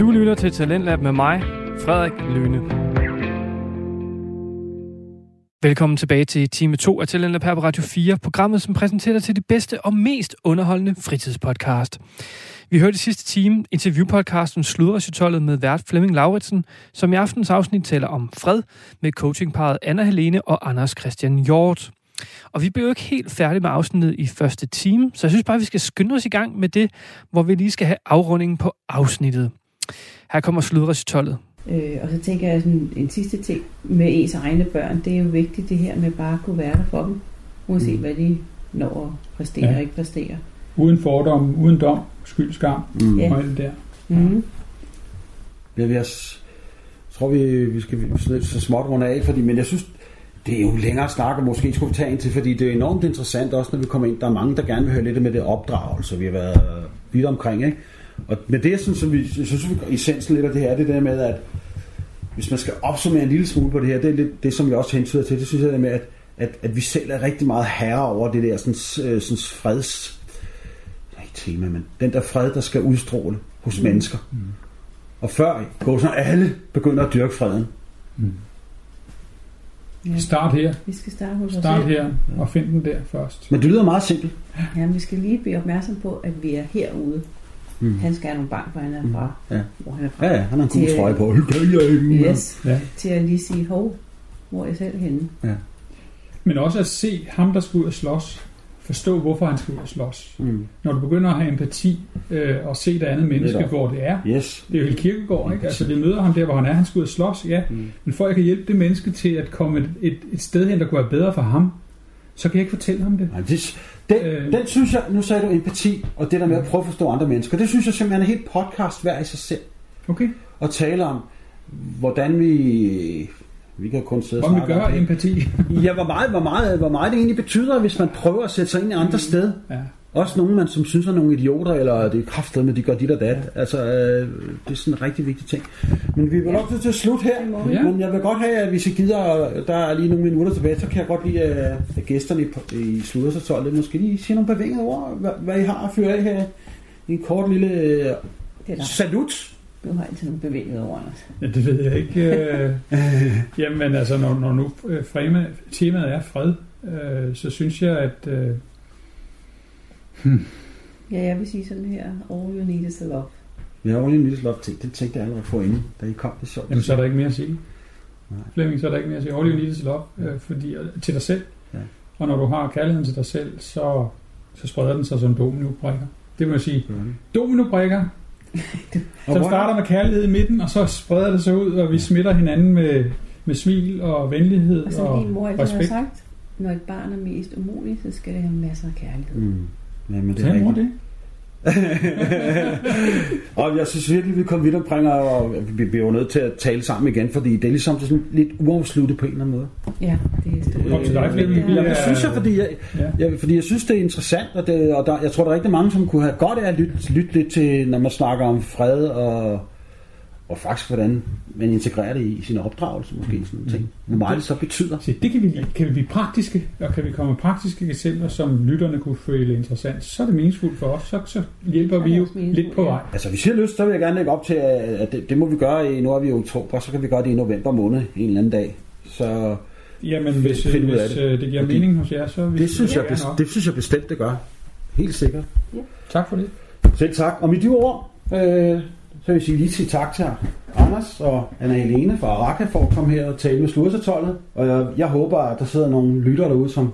Du lytter til Talentlab med mig, Frederik Lyne. Velkommen tilbage til time 2 af Talentlab her på Radio 4, programmet, som præsenterer dig til det bedste og mest underholdende fritidspodcast. Vi hørte i sidste time interviewpodcasten Sludresultatet med vært Flemming Lauritsen, som i aftens afsnit taler om fred med coachingparet Anna Helene og Anders Christian Hjort. Og vi blev jo ikke helt færdige med afsnittet i første time, så jeg synes bare, at vi skal skynde os i gang med det, hvor vi lige skal have afrundingen på afsnittet. Her kommer sludresultatet. Øh, og så tænker jeg sådan en sidste ting med ens egne børn, det er jo vigtigt det her med bare at kunne være der for dem, uanset mm. hvad de når at præstere ja. og ikke præstere. Uden fordom, uden dom, skyld, skam mm. og alt det der. Mm. Ja, jeg tror, vi, vi skal så småt runde af, fordi, men jeg synes, det er jo længere snak, og måske skulle vi tage ind til, fordi det er enormt interessant også, når vi kommer ind. Der er mange, der gerne vil høre lidt med det opdragelse, vi har været vidt omkring. Ikke? Og med det, synes jeg, vi, synes, vi essensen lidt af det her, det der med, at hvis man skal opsummere en lille smule på det her, det er lidt det, som vi også hentyder til, det synes jeg det med, at, at, at vi selv er rigtig meget herre over det der sådan, øh, sådan freds ikke tema, men den der fred, der skal udstråle hos mm. mennesker. Mm. Og før går så alle begynder at dyrke freden. Mm. Ja. Start her. Vi skal starte hos Start her og find den der først. Men det lyder meget simpelt. Ja, men vi skal lige blive opmærksom på, at vi er herude. Mm. Han skal have nogle bank, hvor han er fra. Mm. Ja. Hvor han er fra. Ja, ja, han har en god trøje på. Yes, ja. til at lige sige, hov, hvor er jeg selv henne. Ja. Men også at se ham, der skal ud og slås, forstå, hvorfor han skal ud og slås. Mm. Når du begynder at have empati øh, og se det andet menneske, hvor det er. Yes. Det er jo helt kirkegård, ikke? Altså, vi møder ham der, hvor han er. Han skal ud og slås, ja. Mm. Men for at jeg kan hjælpe det menneske til at komme et, et, et sted hen, der kunne være bedre for ham, så kan jeg ikke fortælle ham det. Nej, det den, øh, den synes jeg, nu sagde du empati, og det der med at prøve at forstå andre mennesker, det synes jeg simpelthen er helt podcast hver i sig selv. Okay. Og tale om, hvordan vi vi kan kun sidde og snakke gør om empati. ja, hvor meget, hvor, meget, hvor meget det egentlig betyder, hvis man prøver at sætte sig ind i andre mm. sted. Ja. Også nogen, man som synes er nogle idioter, eller det er kraftedet med, de gør dit og dat. Ja. Altså, øh, det er sådan en rigtig vigtig ting. Men vi vil nok til at slutte her. Ja. Men jeg vil godt have, at hvis I gider, der er lige nogle minutter tilbage, så kan jeg godt lide, at gæsterne i, i slutter måske lige sige nogle bevingede ord, hvad, hvad I har at fyre af her. En kort lille øh, salut. Du har altid nogle bevæget over, Anders. Ja, det ved jeg ikke. Øh, jamen altså, når, når nu øh, fremme, temaet er fred, øh, så synes jeg, at... Øh, hmm. Ja, jeg vil sige sådan her, all you need is love. Ja, all you need is love, det tænkte jeg allerede på inden, da I kom. Det sjovt. Jamen, så er der ikke mere at sige. Nej. Flemming, så er der ikke mere at sige. All you need is love, øh, fordi, til dig selv. Ja. Og når du har kærligheden til dig selv, så, så spreder den sig som domino-brækker. Det vil sige, mm. domino-brækker, som starter med kærlighed i midten, og så spreder det sig ud, og vi smitter hinanden med, med smil og venlighed og, og din mor respekt. har sagt, når et barn er mest umuligt, så skal det have masser af kærlighed. Mm. Ja, men det er mor det? og jeg synes virkelig, vi kom vidt omkring, og vi bliver nødt til at tale sammen igen, fordi det er ligesom sådan lidt uafsluttet på en eller anden måde. Ja, det er stort. Kom til dig, Flemming. Ja, det synes jeg, fordi jeg, ja. jeg, fordi jeg synes, det er interessant, og, det, og der, jeg tror, der er rigtig mange, som kunne have godt af at lytte, lytte lidt til, når man snakker om fred og og faktisk hvordan man integrerer det i sin opdragelse, måske sådan nogle ting. Hvor meget det så betyder. Se, det kan vi, kan vi blive praktiske, og kan vi komme med praktiske eksempler, som lytterne kunne føle interessant, så er det meningsfuldt for os, så, så hjælper vi jo lidt på vej. Altså, hvis I har lyst, så vil jeg gerne lægge op til, at det, det må vi gøre i, nu er vi i oktober, så kan vi gøre det i november måned, en eller anden dag. Så Jamen, hvis, hvis det. Øh, det giver Fordi mening hos jer, så vil det synes, jeg, bestemt, det synes jeg bestemt, det gør. Helt sikkert. Ja. Tak for det. Selv tak. Og med de ord, øh, så vil jeg sige lige til tak til Anders og Anna Helene fra Araka for at komme her og tale med Slursatollet. Og jeg, jeg håber, at der sidder nogle lytter derude, som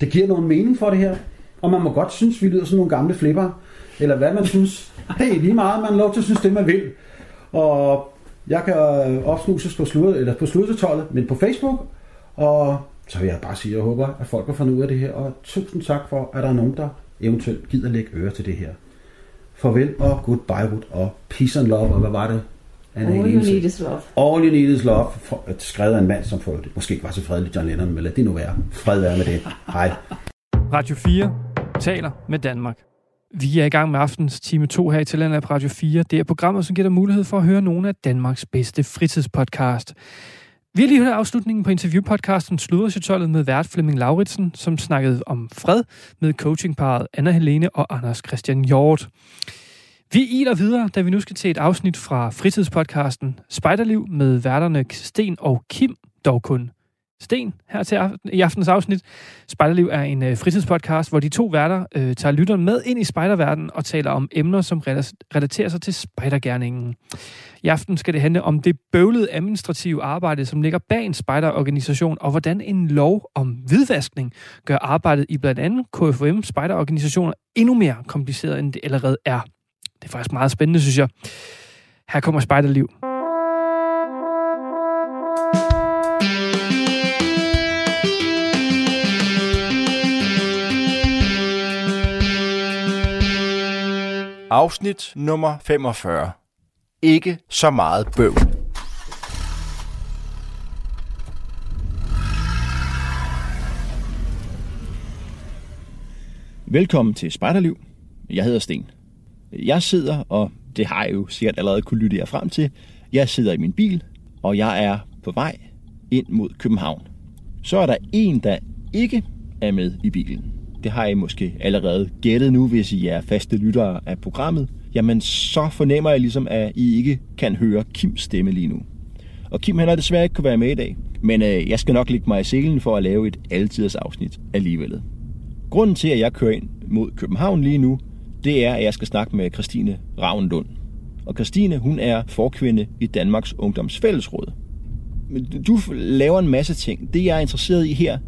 det giver nogen mening for det her. Og man må godt synes, vi lyder som nogle gamle flipper. Eller hvad man synes. Det er lige meget, man har lov til at synes det, man vil. Og jeg kan øh, opsnuses på, slur, eller på Slursatollet, men på Facebook. Og så vil jeg bare sige, at jeg håber, at folk har fundet ud af det her. Og tusind tak for, at der er nogen, der eventuelt gider lægge øre til det her farvel og goodbye og peace and love, og hvad var det? All you need is love. All you need is love, for, skrevet af en mand, som for, det måske ikke var så fredelig John Lennon, men lad det nu være. Fred være med det. Hej. Radio 4 taler med Danmark. Vi er i gang med aftens time 2 her i Talent af Radio 4. Det er programmet, som giver dig mulighed for at høre nogle af Danmarks bedste fritidspodcast. Vi har lige hørt afslutningen på interviewpodcasten Sludersjøtollet med vært Flemming Lauritsen, som snakkede om fred med coachingparet Anna Helene og Anders Christian Hjort. Vi iler videre, da vi nu skal til et afsnit fra fritidspodcasten Spejderliv med værterne Sten og Kim, dog kun Sten her til aften, i aftens afsnit. Spejderliv er en øh, fritidspodcast, hvor de to værter øh, tager lytteren med ind i spejderverdenen og taler om emner, som relaterer sig til spejdergærningen. I aften skal det handle om det bøvlede administrative arbejde, som ligger bag en spejderorganisation, og hvordan en lov om hvidvaskning gør arbejdet i blandt andet KFM spejderorganisationer endnu mere kompliceret, end det allerede er. Det er faktisk meget spændende, synes jeg. Her kommer Spejderliv. Afsnit nummer 45. Ikke så meget bøv. Velkommen til Spejderliv. Jeg hedder Sten. Jeg sidder, og det har jeg jo sikkert allerede kunne lytte jer frem til, jeg sidder i min bil, og jeg er på vej ind mod København. Så er der en, der ikke er med i bilen. Det har I måske allerede gættet nu, hvis I er faste lyttere af programmet. Jamen, så fornemmer jeg ligesom, at I ikke kan høre Kims stemme lige nu. Og Kim han har desværre ikke kunne være med i dag, men øh, jeg skal nok lægge mig i selen for at lave et altiders afsnit alligevel. Grunden til, at jeg kører ind mod København lige nu, det er, at jeg skal snakke med Christine Ravnlund. Og Christine, hun er forkvinde i Danmarks Ungdomsfællesråd. Du laver en masse ting. Det, jeg er interesseret i her,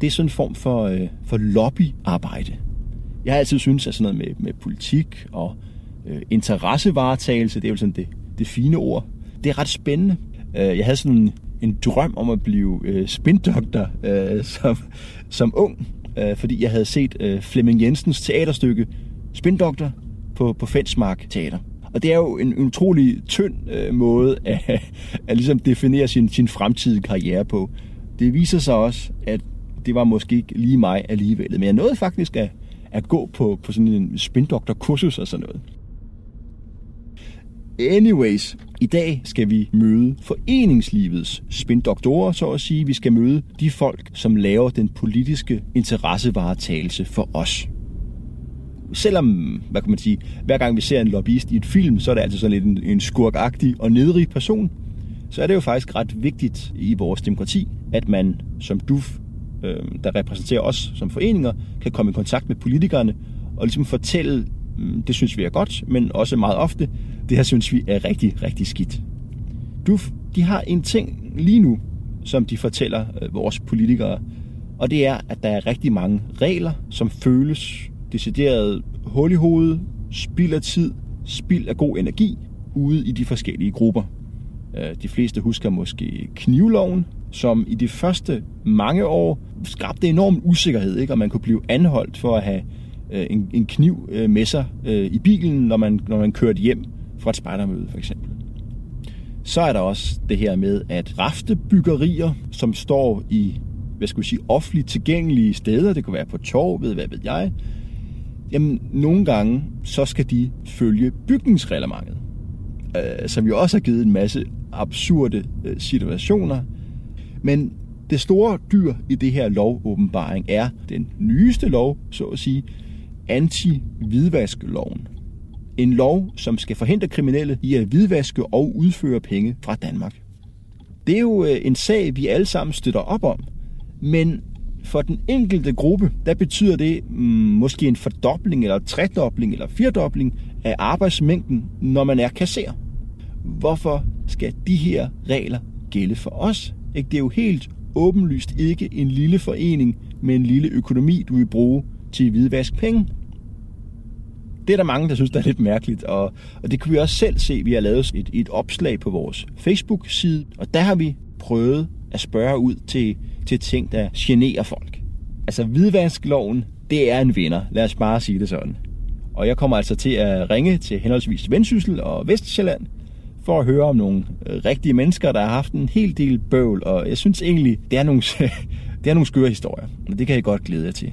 det er sådan en form for, øh, for lobbyarbejde. Jeg har altid syntes, at sådan noget med, med politik og øh, interessevaretagelse, det er jo sådan det, det fine ord, det er ret spændende. Øh, jeg havde sådan en, en drøm om at blive øh, spindoktor øh, som, som ung, øh, fordi jeg havde set øh, Flemming Jensens teaterstykke Spindoktor på, på Fensmark Teater. Og det er jo en, en utrolig tynd øh, måde at, at ligesom definere sin, sin fremtidige karriere på. Det viser sig også, at det var måske ikke lige mig alligevel. Men jeg nåede faktisk at, at gå på, på sådan en spindoktor-kursus og sådan noget. Anyways, i dag skal vi møde foreningslivets spindoktorer, så at sige. Vi skal møde de folk, som laver den politiske interessevaretagelse for os selvom, hvad kan man sige, hver gang vi ser en lobbyist i et film, så er det altid sådan lidt en, en skurkagtig og nedrig person, så er det jo faktisk ret vigtigt i vores demokrati, at man som DUF, øh, der repræsenterer os som foreninger, kan komme i kontakt med politikerne og ligesom fortælle, mm, det synes vi er godt, men også meget ofte, det her synes vi er rigtig, rigtig skidt. DUF, de har en ting lige nu, som de fortæller øh, vores politikere, og det er, at der er rigtig mange regler, som føles decideret hul i hovedet, spild af tid, spild af god energi ude i de forskellige grupper. Øh, de fleste husker måske knivloven, som i de første mange år skabte enorm usikkerhed, ikke? og man kunne blive anholdt for at have øh, en, en kniv øh, med sig i bilen, når man, når man kørte hjem fra et spejdermøde for eksempel. Så er der også det her med, at raftebyggerier, som står i hvad skal vi sige, offentligt tilgængelige steder, det kunne være på torvet, hvad ved jeg, Jamen, nogle gange, så skal de følge bygningsreglementet, øh, som jo også har givet en masse absurde øh, situationer. Men det store dyr i det her lovåbenbaring er den nyeste lov, så at sige, anti-hvidvaskloven. En lov, som skal forhindre kriminelle i at hvidvaske og udføre penge fra Danmark. Det er jo øh, en sag, vi alle sammen støtter op om, men for den enkelte gruppe, der betyder det mm, måske en fordobling, eller tredobling, eller firdobling af arbejdsmængden, når man er kasser. Hvorfor skal de her regler gælde for os? Ikke? Det er jo helt åbenlyst ikke en lille forening med en lille økonomi, du vil bruge til hvidvask penge. Det er der mange, der synes, der er lidt mærkeligt, og, og det kan vi også selv se. Vi har lavet et, et opslag på vores Facebook-side, og der har vi prøvet at spørge ud til til ting, der generer folk. Altså hvidvaskloven, det er en vinder. Lad os bare sige det sådan. Og jeg kommer altså til at ringe til henholdsvis Vendsyssel og Vestjylland, for at høre om nogle øh, rigtige mennesker, der har haft en hel del bøvl, og jeg synes egentlig, det er nogle, det er nogle skøre historier, og det kan jeg godt glæde jer til.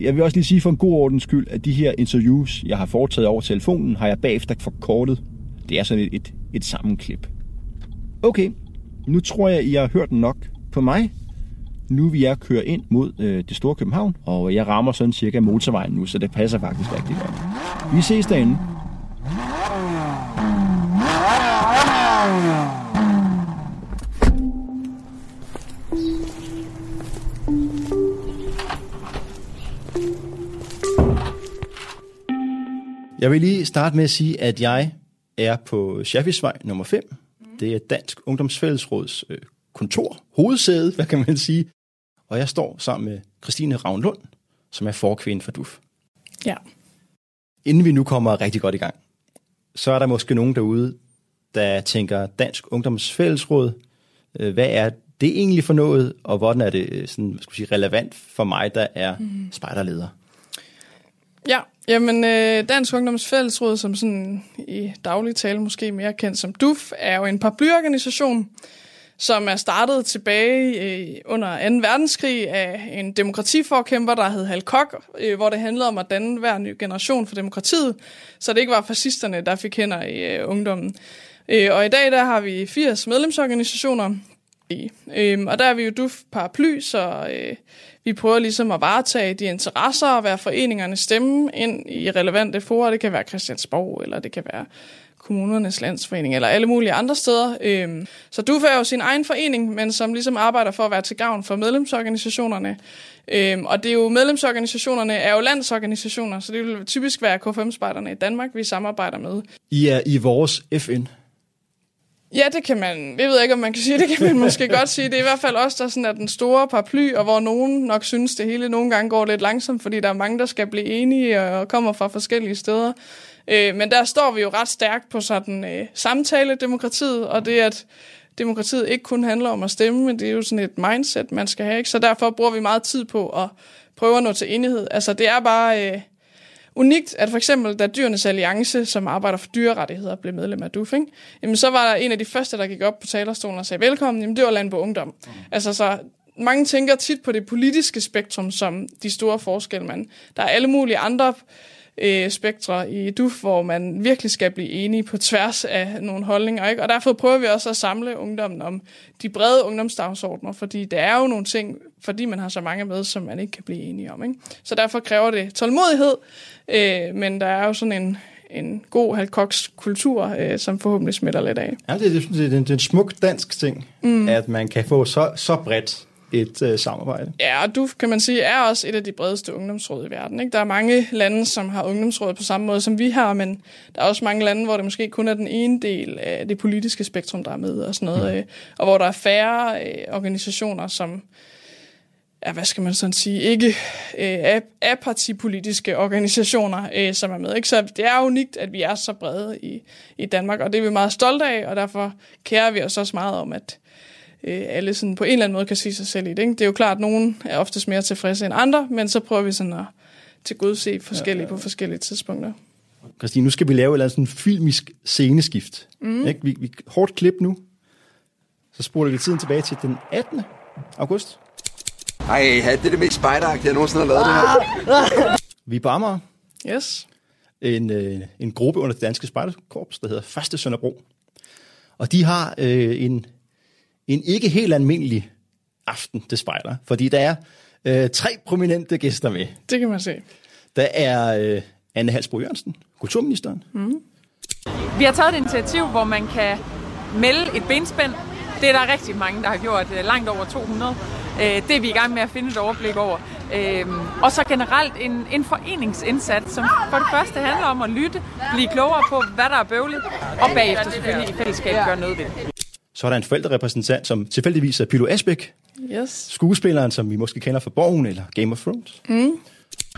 Jeg vil også lige sige for en god ordens skyld, at de her interviews, jeg har foretaget over telefonen, har jeg bagefter forkortet. Det er sådan et, et, et sammenklip. Okay, nu tror jeg, I har hørt nok på mig. Nu vil jeg køre ind mod øh, det store København, og jeg rammer sådan cirka motorvejen nu, så det passer faktisk rigtig godt. Vi ses derinde. Jeg vil lige starte med at sige, at jeg er på Chaffisvej nummer 5. Det er Dansk Ungdomsfællesråds øh, kontor, hovedsæde, hvad kan man sige. Og jeg står sammen med Christine Ravnlund, som er forkvinde for DUF. Ja. Inden vi nu kommer rigtig godt i gang, så er der måske nogen derude, der tænker Dansk Ungdomsfællesråd, øh, hvad er det egentlig for noget, og hvordan er det øh, sådan, skal sige, relevant for mig, der er mm. spejderleder? Ja, jamen øh, Dansk Ungdoms Fællesråd, som sådan i daglig tale måske mere kendt som DUF, er jo en paraplyorganisation, som er startet tilbage øh, under 2. verdenskrig af en demokratiforkæmper, der hed Hal Koch, øh, hvor det handlede om at danne hver ny generation for demokratiet, så det ikke var fascisterne, der fik hænder i øh, ungdommen. Øh, og i dag der har vi 80 medlemsorganisationer, øh, og der er vi jo DUF paraply, så øh, vi prøver ligesom at varetage de interesser og være foreningernes stemme ind i relevante forer. Det kan være Christiansborg, eller det kan være kommunernes landsforening, eller alle mulige andre steder. Øhm, så du er jo sin egen forening, men som ligesom arbejder for at være til gavn for medlemsorganisationerne. Øhm, og det er jo medlemsorganisationerne er jo landsorganisationer, så det vil typisk være KFM-spejderne i Danmark, vi samarbejder med. I er i vores FN. Ja, det kan man. Jeg ved ikke, om man kan sige det, kan man måske godt sige. Det er i hvert fald også der sådan er den store paraply, og hvor nogen nok synes, det hele nogle gange går lidt langsomt, fordi der er mange, der skal blive enige og kommer fra forskellige steder. Øh, men der står vi jo ret stærkt på sådan øh, samtale-demokratiet, og det at demokratiet ikke kun handler om at stemme, men det er jo sådan et mindset, man skal have. Ikke? Så derfor bruger vi meget tid på at prøve at nå til enighed. Altså det er bare... Øh, unikt, at for eksempel, da Dyrenes Alliance, som arbejder for dyrerettigheder, blev medlem af DUF, ikke? Jamen, så var der en af de første, der gik op på talerstolen og sagde velkommen, jamen det var Landbo Ungdom. Mm. Altså så mange tænker tit på det politiske spektrum som de store forskelle, men der er alle mulige andre øh, spektre i DUF, hvor man virkelig skal blive enige på tværs af nogle holdninger. Ikke? Og derfor prøver vi også at samle ungdommen om de brede ungdomsdagsordner, fordi det er jo nogle ting, fordi man har så mange med, som man ikke kan blive enige om. Ikke? Så derfor kræver det tålmodighed, øh, men der er jo sådan en, en god halvkoks kultur, øh, som forhåbentlig smitter lidt af. Ja, det, det, det, det er en smuk dansk ting, mm. at man kan få så, så bredt et øh, samarbejde. Ja, og du kan man sige er også et af de bredeste ungdomsråd i verden. Ikke? Der er mange lande, som har ungdomsråd på samme måde som vi har, men der er også mange lande, hvor det måske kun er den ene del af det politiske spektrum, der er med og sådan noget, mm. øh, og hvor der er færre øh, organisationer, som ja, hvad skal man sådan sige, ikke øh, apartipolitiske organisationer, øh, som er med. Ikke? Så det er unikt, at vi er så brede i, i Danmark, og det er vi meget stolte af, og derfor kærer vi os også meget om, at øh, alle sådan på en eller anden måde kan sige sig selv i det. Ikke? Det er jo klart, at nogen er oftest mere tilfredse end andre, men så prøver vi sådan at til gud se forskellige ja, ja. på forskellige tidspunkter. Christine, nu skal vi lave et eller andet sådan filmisk sceneskift. Mm. Ikke? Vi, vi hårdt klip nu. Så spoler vi tiden tilbage til den 18. august. Ej, det er det mest spejderagtige, jeg nogensinde har lavet det her. Vi er på Amager. Yes. En, øh, en gruppe under det danske spejderkorps, der hedder Første Sønderbro. Og de har øh, en en ikke helt almindelig aften til spejler, fordi der er øh, tre prominente gæster med. Det kan man se. Der er øh, Anne Halsbro Jørgensen, kulturministeren. Mm. Vi har taget et initiativ, hvor man kan melde et benspænd. Det er der rigtig mange, der har gjort, øh, langt over 200. Øh, det er vi i gang med at finde et overblik over. Øh, og så generelt en, en foreningsindsats, som for det første handler om at lytte, blive klogere på, hvad der er bøvlet, og bagefter selvfølgelig i fællesskab gøre noget ved det. Så er der en forældrerepræsentant, som tilfældigvis er Pilo Asbæk. Yes. Skuespilleren, som vi måske kender fra Borgen eller Game of Thrones. Mm.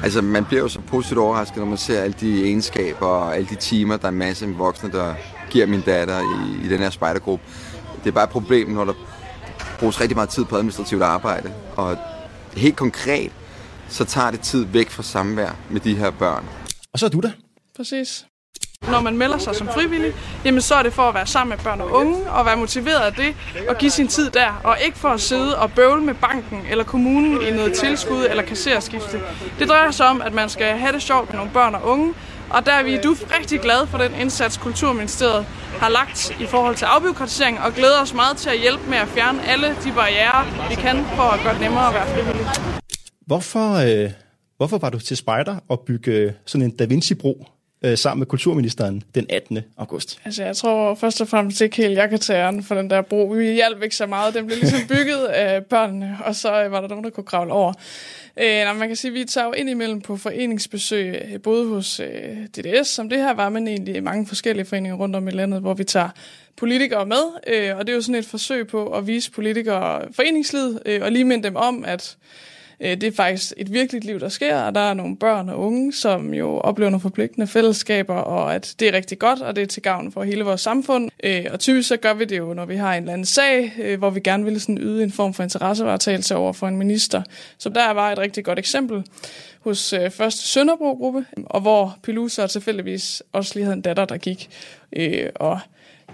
Altså, man bliver jo så positivt overrasket, når man ser alle de egenskaber og alle de timer, der er en masse voksne, der giver min datter i, i den her spejdergruppe. Det er bare et problem, når der bruges rigtig meget tid på administrativt arbejde. Og helt konkret, så tager det tid væk fra samvær med de her børn. Og så er du der. Præcis. Når man melder sig som frivillig, jamen så er det for at være sammen med børn og unge og være motiveret af det og give sin tid der, og ikke for at sidde og bøvle med banken eller kommunen i noget tilskud eller kasserskifte. Det drejer sig om, at man skal have det sjovt med nogle børn og unge, og der er vi du rigtig glade for den indsats, Kulturministeriet har lagt i forhold til afbyråkratisering, og glæder os meget til at hjælpe med at fjerne alle de barriere, vi kan for at gøre det nemmere at være frivillig. Hvorfor, øh, hvorfor var du til spejder og bygge sådan en Da Vinci-bro øh, sammen med kulturministeren den 18. august? Altså, jeg tror først og fremmest ikke helt, jeg kan tage æren for den der bro. Vi hjalp ikke så meget. Den blev ligesom bygget af børnene, og så var der nogen, der kunne kravle over. Øh, man kan sige, at vi tager jo ind imellem på foreningsbesøg, øh, både hos øh, DDS, som det her var, men egentlig mange forskellige foreninger rundt om i landet, hvor vi tager politikere med, øh, og det er jo sådan et forsøg på at vise politikere foreningslivet, øh, og lige minde dem om, at øh, det er faktisk et virkeligt liv, der sker, og der er nogle børn og unge, som jo oplever nogle forpligtende fællesskaber, og at det er rigtig godt, og det er til gavn for hele vores samfund. Øh, og typisk så gør vi det jo, når vi har en eller anden sag, øh, hvor vi gerne vil sådan yde en form for interessevaretagelse over for en minister. Så der var et rigtig godt eksempel hos øh, første Sønderbro-gruppe, og hvor Pilusa tilfældigvis også lige havde en datter, der gik. Øh, og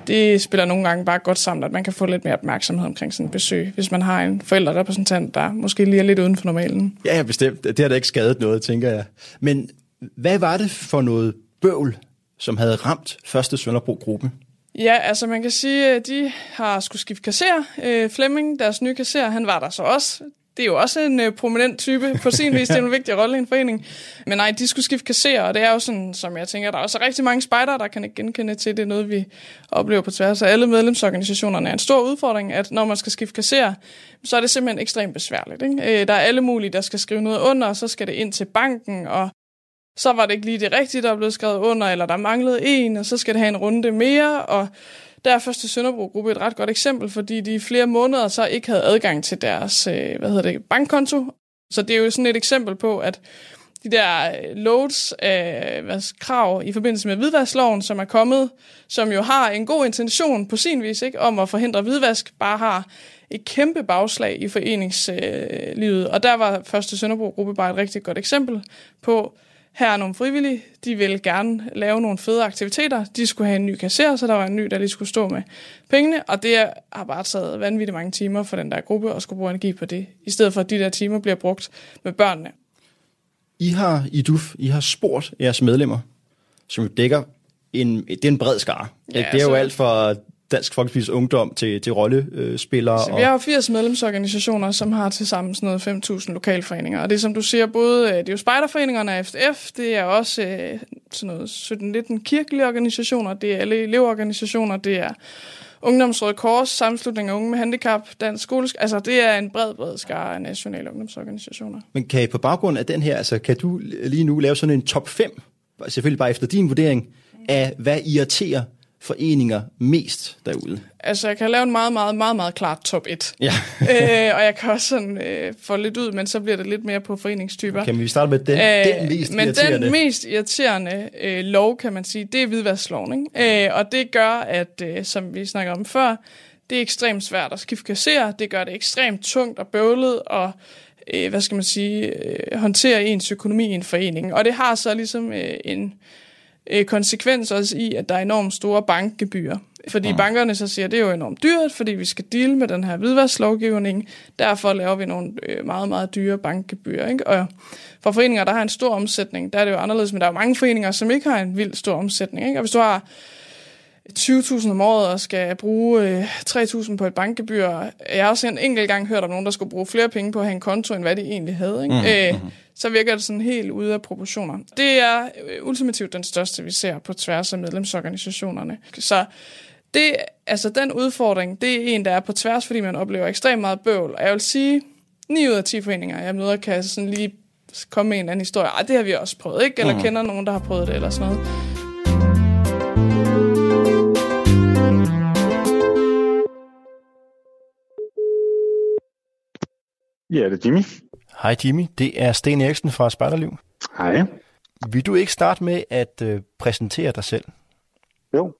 det spiller nogle gange bare godt sammen, at man kan få lidt mere opmærksomhed omkring sådan et besøg, hvis man har en forældrerepræsentant, der måske lige er lidt uden for normalen. Ja, ja, bestemt. Det har da ikke skadet noget, tænker jeg. Men hvad var det for noget bøvl, som havde ramt første Sønderbro-gruppe? Ja, altså man kan sige, at de har skulle skifte kasser. Øh, Flemming, deres nye kasser, han var der så også det er jo også en øh, prominent type på sin vis. Det er en vigtig rolle i en forening. Men nej, de skulle skifte kasserer, og det er jo sådan, som jeg tænker, der er også rigtig mange spejdere, der kan ikke genkende til. Det er noget, vi oplever på tværs af alle medlemsorganisationerne. er en stor udfordring, at når man skal skifte kasserer, så er det simpelthen ekstremt besværligt. Ikke? Øh, der er alle mulige, der skal skrive noget under, og så skal det ind til banken, og så var det ikke lige det rigtige, der blev skrevet under, eller der manglede en, og så skal det have en runde mere, og der er første Sønderbro-gruppe et ret godt eksempel, fordi de i flere måneder så ikke havde adgang til deres øh, hvad hedder det, bankkonto. Så det er jo sådan et eksempel på, at de der øh, loads af hvad, krav i forbindelse med hvidvaskloven, som er kommet, som jo har en god intention på sin vis ikke, om at forhindre hvidvask, bare har et kæmpe bagslag i foreningslivet. Og der var Første Sønderbro-gruppe bare et rigtig godt eksempel på, her er nogle frivillige, de ville gerne lave nogle fede aktiviteter. De skulle have en ny kasser, så der var en ny, der lige skulle stå med pengene. Og det har bare taget vanvittigt mange timer for den der gruppe at skulle bruge energi på det, i stedet for at de der timer bliver brugt med børnene. I har i DUF, I har spurgt jeres medlemmer, som dækker en, det er en bred skare. Ja, det er jo alt fra Dansk Folkeparti's Ungdom til, til rollespillere. Så vi har jo 80 medlemsorganisationer, som har til sammen sådan noget 5.000 lokalforeninger. Og det som du siger, både øh, det er jo spejderforeningerne FDF, det er også øh, sådan noget 17-19 kirkelige organisationer, det er alle elevorganisationer, det er Ungdomsrådet Kors, Sammenslutning af Unge med Handicap, Dansk Skole, altså det er en bred, bred skare af nationale ungdomsorganisationer. Men kan I på baggrund af den her, altså kan du lige nu lave sådan en top 5, selvfølgelig bare efter din vurdering, af hvad irriterer foreninger mest derude? Altså, jeg kan lave en meget, meget, meget, meget klart top 1. Ja. øh, og jeg kan også sådan, øh, få lidt ud, men så bliver det lidt mere på foreningstyper. Kan vi starte med den, øh, den mest men irriterende? den mest irriterende øh, lov, kan man sige, det er hvidvaskloven. Ikke? Øh, og det gør, at, øh, som vi snakker om før, det er ekstremt svært at skifte kasser. Det gør det ekstremt tungt og bøvlet og øh, hvad skal man sige, øh, håndtere ens økonomi i en forening. Og det har så ligesom øh, en øh, konsekvens også i, at der er enormt store bankgebyrer. Fordi ja. bankerne så siger, at det er jo enormt dyrt, fordi vi skal deal med den her hvidvasklovgivning. Derfor laver vi nogle øh, meget, meget dyre bankgebyrer. Ikke? Og for foreninger, der har en stor omsætning, der er det jo anderledes, men der er jo mange foreninger, som ikke har en vild stor omsætning. Ikke? Og hvis du har 20.000 om året og skal bruge øh, 3.000 på et bankgebyr. Jeg har også en enkelt gang hørt om nogen, der skulle bruge flere penge på at have en konto, end hvad de egentlig havde. Ikke? Mm, øh, mm. Så virker det sådan helt ude af proportioner. Det er øh, ultimativt den største, vi ser på tværs af medlemsorganisationerne. Så det, altså den udfordring, det er en, der er på tværs, fordi man oplever ekstremt meget bøvl. Og jeg vil sige, 9 ud af 10 foreninger, jeg møder, kan sådan lige komme med en anden historie. Ej, det har vi også prøvet, ikke? Eller mm. kender nogen, der har prøvet det, eller sådan noget. Ja, det er Jimmy. Hej Jimmy, det er Sten Eriksen fra Spejderliv. Hej. Vil du ikke starte med at øh, præsentere dig selv? Jo.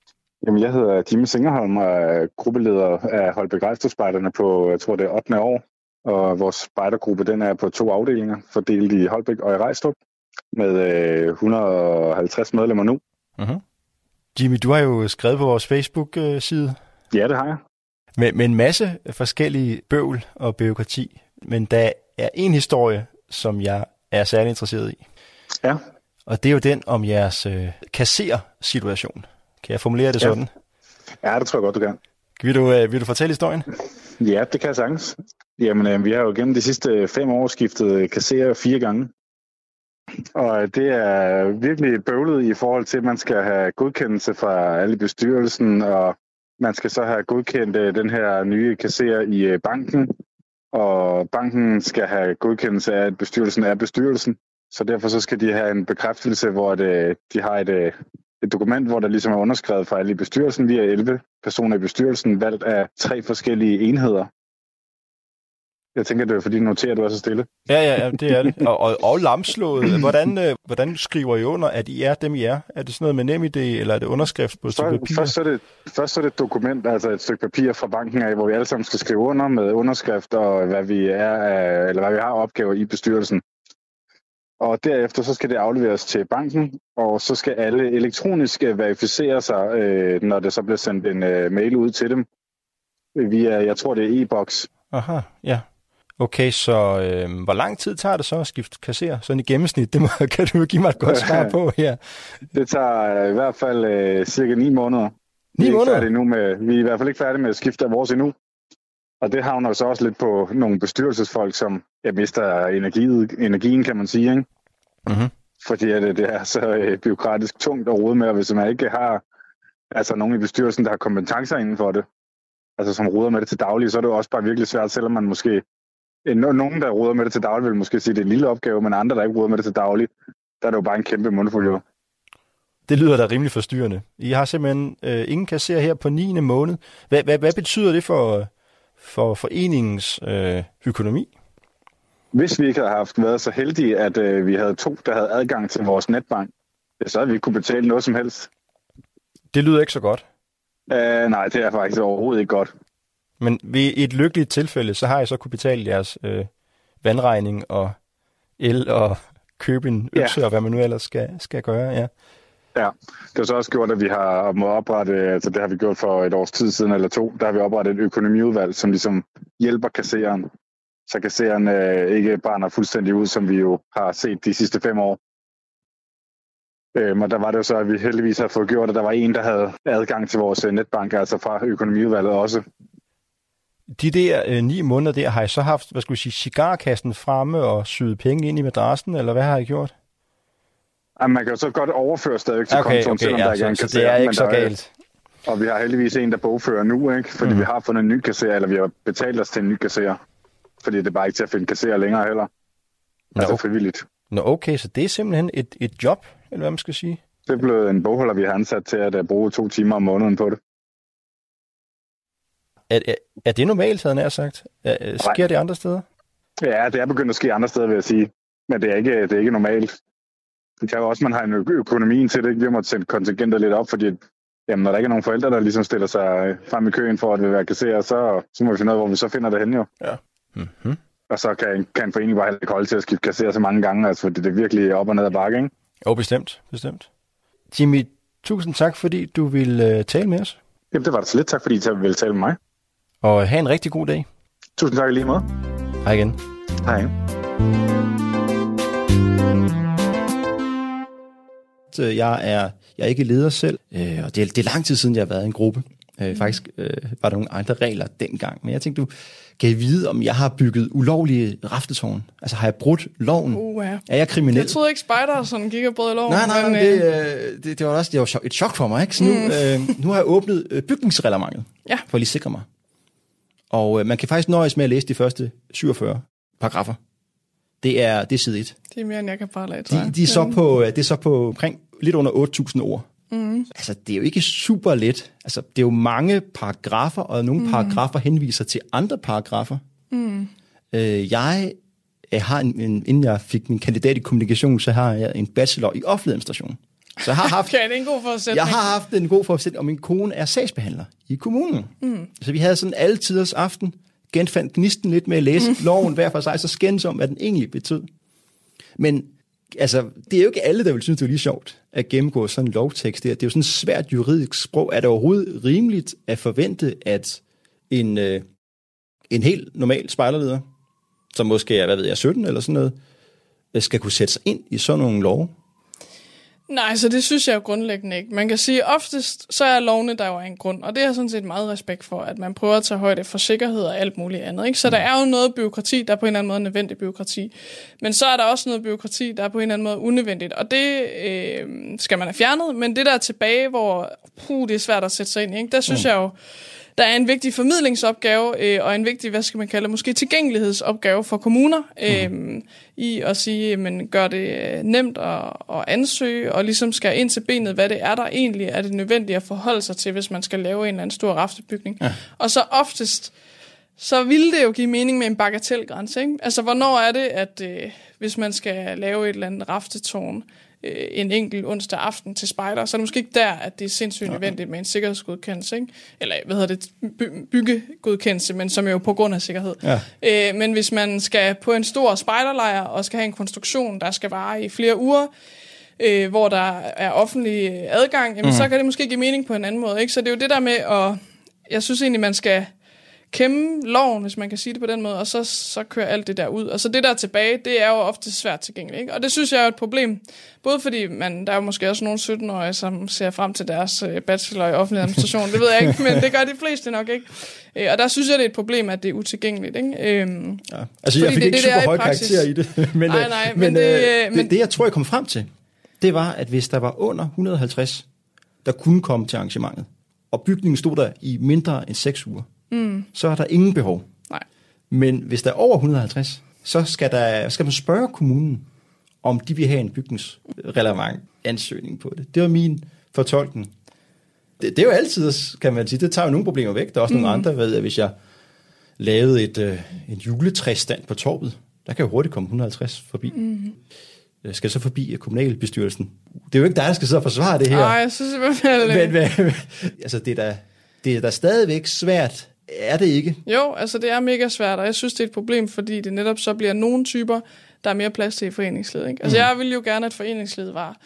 Jamen, jeg hedder Jimmy Singerholm og er gruppeleder af Holbæk Rejstødspejderne på, jeg tror det er 8. år. Og vores spejdergruppe, den er på to afdelinger, fordelt i Holbæk og i Rejstrup, med øh, 150 medlemmer nu. Uh-huh. Jimmy, du har jo skrevet på vores Facebook-side. Ja, det har jeg. Med, med en masse forskellige bøvl og byråkrati. Men der er en historie, som jeg er særlig interesseret i. Ja. Og det er jo den om jeres øh, kasser-situation. Kan jeg formulere det ja. sådan? Ja, det tror jeg godt, du kan. Vil du, øh, vil du fortælle historien? Ja, det kan jeg sagtens. Jamen, øh, vi har jo gennem de sidste fem år skiftet kasserer fire gange. Og det er virkelig bøvlet i forhold til, at man skal have godkendelse fra alle bestyrelsen, og man skal så have godkendt øh, den her nye kasserer i øh, banken, og banken skal have godkendelse af, at bestyrelsen er bestyrelsen. Så derfor så skal de have en bekræftelse, hvor det, de har et, øh, et dokument, hvor der ligesom er underskrevet fra alle i bestyrelsen. Vi er 11 personer i bestyrelsen, valgt af tre forskellige enheder. Jeg tænker, det er fordi, du noterer, at du er så stille. Ja, ja, ja det er det. Og, og, og lamslået. Hvordan, øh, hvordan skriver I under, at I er dem, I er? Er det sådan noget med nem idé, eller er det underskrift på et stykke papir? Først er, det, først er det et dokument, altså et stykke papir fra banken af, hvor vi alle sammen skal skrive under med underskrift og hvad vi er, eller hvad vi har opgaver i bestyrelsen. Og derefter så skal det afleveres til banken, og så skal alle elektronisk verificere sig, øh, når det så bliver sendt en øh, mail ud til dem via, jeg tror det er e-boks. Aha, ja. Okay, så øh, hvor lang tid tager det så at skifte kasser? Sådan i gennemsnit, det må, kan du give mig et godt svar på her. Det tager øh, i hvert fald øh, cirka 9 måneder. 9 vi er måneder? Nu med, vi er i hvert fald ikke færdige med at skifte af vores endnu. Og det havner så også lidt på nogle bestyrelsesfolk, som jeg mister energi, energien, kan man sige. Ikke? Mm-hmm. Fordi at det, det er så øh, byråkratisk tungt at rode med, og hvis man ikke har altså, nogen i bestyrelsen, der har kompetencer inden for det, altså som ruder med det til daglig, så er det jo også bare virkelig svært, selvom man måske nogen, der ruder med det til daglig, vil måske sige, at det er en lille opgave, men andre, der ikke ruder med det til daglig, der er det jo bare en kæmpe mundfuld jo. Det lyder da rimelig forstyrrende. I har simpelthen øh, ingen kasser her på 9. måned. Hvad, hvad, hvad betyder det for, for foreningens øh, økonomi? Hvis vi ikke havde haft været så heldige, at øh, vi havde to, der havde adgang til vores netbank, så havde vi ikke kunne betale noget som helst. Det lyder ikke så godt. Uh, nej, det er faktisk overhovedet ikke godt. Men ved et lykkeligt tilfælde, så har jeg så kunne betale jeres øh, vandregning og el og købe en økse ja. og hvad man nu ellers skal, skal gøre. Ja. Ja, det har så også gjort, at vi har må oprette, altså det har vi gjort for et års tid siden eller to, der har vi oprettet et økonomiudvalg, som ligesom hjælper kasseren, så kasseren øh, ikke brænder fuldstændig ud, som vi jo har set de sidste fem år. Øhm, og der var det jo så, at vi heldigvis har fået gjort, at der var en, der havde adgang til vores øh, netbank, altså fra økonomiudvalget også de der øh, ni måneder der, har I så haft, hvad skulle jeg sige, cigarkassen fremme og syet penge ind i madrassen, eller hvad har I gjort? Jamen, man kan jo så godt overføre stadig til okay, kontoen, okay, selvom ja, der ikke er en så det er ikke så galt. Er, og vi har heldigvis en, der bogfører nu, ikke? fordi mm. vi har fundet en ny kasserer, eller vi har betalt os til en ny kasserer. Fordi det er bare ikke til at finde kasserer længere heller. Nå, altså frivilligt. Nå okay, så det er simpelthen et, et job, eller hvad man skal sige? Det er blevet en bogholder, vi har ansat til at bruge to timer om måneden på det. Er, er, er det normalt, havde jeg sagt? Er, sker Nej. det andre steder? Ja, det er begyndt at ske andre steder, vil jeg sige. Men det er ikke, det er ikke normalt. Det kan jo også, man har en ø- økonomien til det. Vi har måttet sætte kontingenter lidt op, fordi jamen, når der ikke er nogen forældre, der ligesom stiller sig frem i køen for at være kasserer, så, så må vi finde ud af, hvor vi så finder det henne jo. Ja. Mm-hmm. Og så kan, kan en forening bare ikke holde til at skifte kasserer så mange gange, altså, fordi det er virkelig op og ned ad bakke, ikke? Jo, bestemt, bestemt. Jimmy, tusind tak, fordi du ville uh, tale med os. Jamen, det var det så lidt. Tak, fordi I ville tale med mig. Og have en rigtig god dag. Tusind tak lige måde. Hej igen. Hej. Jeg er, jeg er ikke leder selv, øh, og det er, det er lang tid siden, jeg har været i en gruppe. Øh, faktisk øh, var der nogle andre regler dengang, men jeg tænkte, du kan I vide, om jeg har bygget ulovlige raftetårn? Altså har jeg brudt loven? Uh, ja. Er jeg kriminel? Jeg troede ikke, spejder sådan gik og brød loven. Nej, nej, men, det, øh, det, det, var også det var et chok for mig. Ikke? Så nu, mm. øh, nu har jeg åbnet øh, bygningsreglementet, ja. for at lige sikre mig. Og øh, man kan faktisk nøjes med at læse de første 47 paragrafer. Det er, det er side 1. Det er mere, end jeg kan bare lade de, de er så på, det er så på omkring lidt under 8.000 ord. Mm. Altså, det er jo ikke super let. Altså, det er jo mange paragrafer, og nogle mm. paragrafer henviser til andre paragrafer. Mm. Øh, jeg, jeg har en, en, inden jeg fik min kandidat i kommunikation, så har jeg en bachelor i offentlig administration. Så jeg har haft, okay, det er en god forudsætning. Jeg har haft en god forudsætning, og min kone er sagsbehandler i kommunen. Mm. Så vi havde sådan alle tiders aften, genfandt gnisten lidt med at læse mm. loven hver for sig, så skændes om, hvad den egentlig betød. Men altså, det er jo ikke alle, der vil synes, det er lige sjovt at gennemgå sådan en lovtekst der. Det er jo sådan et svært juridisk sprog. Er det overhovedet rimeligt at forvente, at en, øh, en helt normal spejlerleder, som måske er, hvad ved jeg, 17 eller sådan noget, skal kunne sætte sig ind i sådan nogle lov? Nej, så det synes jeg jo grundlæggende ikke. Man kan sige, at oftest så er lovene der jo en grund, og det er sådan set meget respekt for, at man prøver at tage højde for sikkerhed og alt muligt andet. Ikke? Så mm. der er jo noget byråkrati, der er på en eller anden måde nødvendig byråkrati. Men så er der også noget byråkrati, der er på en eller anden måde unødvendigt, og det øh, skal man have fjernet. Men det der er tilbage, hvor puh, det er svært at sætte sig ind i, ikke? der synes mm. jeg jo, der er en vigtig formidlingsopgave øh, og en vigtig, hvad skal man kalde måske tilgængelighedsopgave for kommuner øh, mm. i at sige, men gør det øh, nemt at, at ansøge og ligesom skal ind til benet, hvad det er, der egentlig er det nødvendige at forholde sig til, hvis man skal lave en eller anden stor raftebygning. Ja. Og så oftest, så ville det jo give mening med en bagatelgrænse. Ikke? Altså, hvornår er det, at øh, hvis man skal lave et eller andet raftetårn, øh, en enkelt onsdag aften til spejder, så er det måske ikke der, at det er sindssygt okay. nødvendigt med en sikkerhedsgodkendelse, ikke? eller hvad hedder det, by- byggegodkendelse, men som er jo på grund af sikkerhed. Ja. Øh, men hvis man skal på en stor spejderlejr og skal have en konstruktion, der skal vare i flere uger, øh, hvor der er offentlig adgang, jamen, mm. så kan det måske give mening på en anden måde. Ikke? Så det er jo det der med at, jeg synes egentlig, man skal kæmme loven, hvis man kan sige det på den måde, og så, så kører alt det der ud. Og så det der tilbage, det er jo ofte svært tilgængeligt. Ikke? Og det synes jeg er et problem. Både fordi man, der er jo måske også nogle 17-årige, som ser frem til deres øh, bachelor i offentlig administration. det ved jeg ikke, men det gør de fleste nok ikke. Øh, og der synes jeg, det er et problem, at det er utilgængeligt. Ikke? Øhm, ja. Altså, jeg fik det, ikke det, super høj karakter i det. men, nej, nej, men, men, det, øh, men det, det, jeg tror, jeg kom frem til, det var, at hvis der var under 150, der kunne komme til arrangementet, og bygningen stod der i mindre end 6 uger, mm. så er der ingen behov. Nej. Men hvis der er over 150, så skal, der, skal man spørge kommunen, om de vil have en bygningsrelevant ansøgning på det. Det var min fortolkning. Det, det er jo altid, kan man sige, det tager jo nogle problemer væk. Der er også mm. nogle andre, ved jeg, hvis jeg lavede et, øh, en juletræsstand på torvet, der kan jo hurtigt komme 150 forbi. Mm. Jeg skal så forbi kommunalbestyrelsen. Det er jo ikke dig, der skal sidde og forsvare det her. Nej, jeg synes i hvert fald men, men, altså, det er da, det er da stadigvæk svært er det ikke? Jo, altså det er mega svært, og jeg synes, det er et problem, fordi det netop så bliver nogle typer, der er mere plads til i foreningslivet. Ikke? Altså mm. jeg vil jo gerne, at foreningslivet var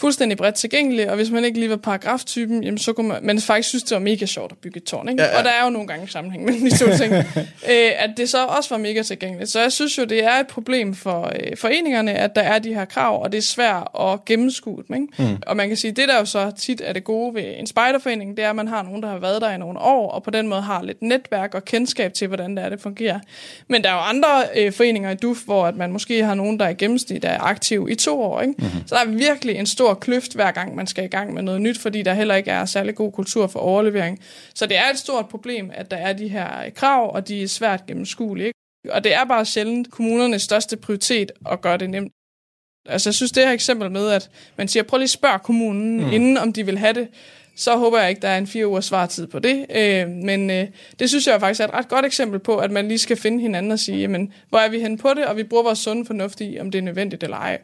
fuldstændig bredt tilgængelig, og hvis man ikke lige var paragraftypen, jamen så kunne man, man faktisk synes, det var mega sjovt at bygge et tårn. Ikke? Ja, ja. Og der er jo nogle gange sammenhæng mellem de to ting. øh, at det så også var mega tilgængeligt. Så jeg synes jo, det er et problem for øh, foreningerne, at der er de her krav, og det er svært at gennemskue dem. Ikke? Mm. Og man kan sige, det der jo så tit er det gode ved en spejderforening, det er, at man har nogen, der har været der i nogle år, og på den måde har lidt netværk og kendskab til, hvordan det er, det fungerer. Men der er jo andre øh, foreninger i DUF, hvor at man måske har nogen, der er gennemsnit, der er aktiv i to år. Ikke? Mm-hmm. Så der er virkelig en stor kløft, hver gang man skal i gang med noget nyt, fordi der heller ikke er særlig god kultur for overlevering. Så det er et stort problem, at der er de her krav, og de er svært gennemskuelige. Og det er bare sjældent kommunernes største prioritet at gøre det nemt. Altså jeg synes, det her eksempel med, at man siger, prøv lige at spørge kommunen, mm. inden om de vil have det, så håber jeg ikke, der er en fire ugers svartid på det. Øh, men øh, det synes jeg faktisk er et ret godt eksempel på, at man lige skal finde hinanden og sige, jamen, hvor er vi hen på det, og vi bruger vores sunde fornuft i, om det er nødvendigt eller ej.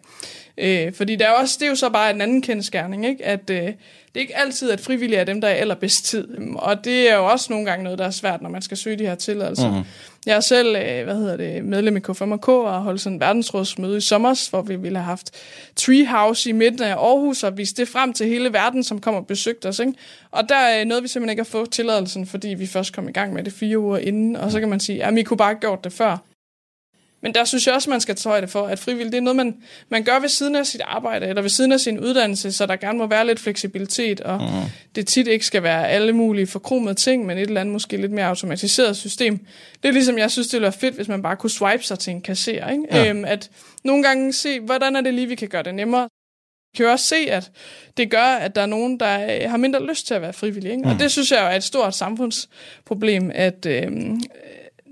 Øh, fordi der er også, det er jo så bare en anden kendskærning, ikke? at øh, det er ikke altid, at frivillige er dem, der er allerbedst tid. Og det er jo også nogle gange noget, der er svært, når man skal søge de her tilladelser. Mm-hmm. Jeg er selv øh, hvad hedder det, medlem i K5K og holdt sådan en verdensrådsmøde i sommer, hvor vi ville have haft Treehouse i midten af Aarhus og vist det frem til hele verden, som kommer og besøgte os. Ikke? Og der er noget, vi simpelthen ikke har fået tilladelsen, fordi vi først kom i gang med det fire uger inden. Og så kan man sige, at vi kunne bare have gjort det før. Men der synes jeg også, man skal tage højde for, at frivillig, det er noget, man, man gør ved siden af sit arbejde, eller ved siden af sin uddannelse, så der gerne må være lidt fleksibilitet, og mm. det tit ikke skal være alle mulige forkromede ting, men et eller andet måske lidt mere automatiseret system. Det er ligesom, jeg synes, det ville være fedt, hvis man bare kunne swipe sig til en kasser. Ikke? Ja. Øhm, at nogle gange se, hvordan er det lige, vi kan gøre det nemmere. Vi kan jo også se, at det gør, at der er nogen, der har mindre lyst til at være frivillige. Ikke? Mm. Og det synes jeg er et stort samfundsproblem, at, øhm,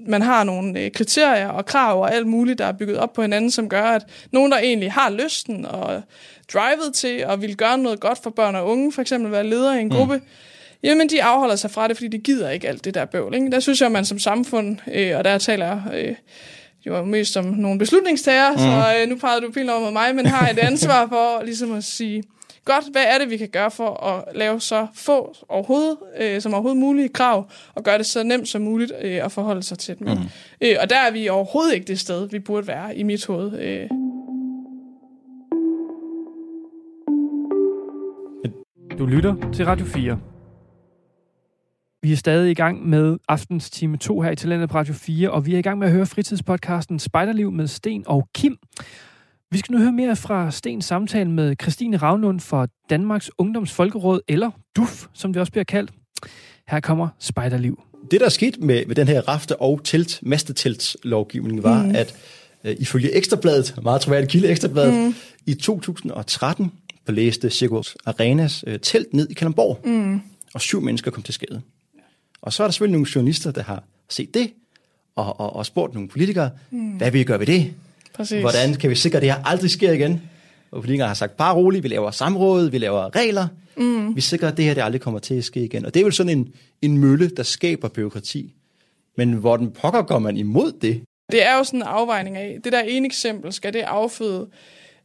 man har nogle øh, kriterier og krav og alt muligt, der er bygget op på hinanden, som gør, at nogen, der egentlig har lysten og drivet til og vil gøre noget godt for børn og unge, for eksempel være leder i en mm. gruppe, mm. jamen de afholder sig fra det, fordi de gider ikke alt det der bøvl. Ikke? Der synes jeg, at man som samfund, øh, og der taler øh, jo mest som nogle beslutningstager, mm. så øh, nu peger du pilen over mod mig, men har et ansvar for ligesom at sige, godt, hvad er det, vi kan gøre for at lave så få overhovedet, øh, som overhovedet mulige krav, og gøre det så nemt som muligt øh, at forholde sig til dem. Mm. Øh, og der er vi overhovedet ikke det sted, vi burde være i mit hoved. Øh. Du lytter til Radio 4. Vi er stadig i gang med aftens time 2 her i Talentet på Radio 4, og vi er i gang med at høre fritidspodcasten Spejderliv med Sten og Kim Vi skal nu høre mere fra Stens samtale med Christine Ravnlund fra Danmarks Ungdoms Folkeråd, eller DUF, som det også bliver kaldt. Her kommer Spejderliv. Det, der er sket med, med den her rafte- og telt, masteteltslovgivning, var, mm. at uh, ifølge Ekstrabladet, meget troværdig kilde Ekstrabladet, mm. i 2013 blæste Cirkus Arenas uh, telt ned i Kalamborg, mm. og syv mennesker kom til skade. Og så er der selvfølgelig nogle journalister, der har set det, og, og, og spurgt nogle politikere, mm. hvad vil I gøre ved det? Præcis. Hvordan kan vi sikre, at det her aldrig sker igen? Og politikere har sagt, bare roligt, vi laver samråd, vi laver regler, mm. vi sikrer, at det her det aldrig kommer til at ske igen. Og det er vel sådan en, en mølle, der skaber byråkrati. Men hvordan pokker går man imod det? Det er jo sådan en afvejning af, det der ene eksempel, skal det afføde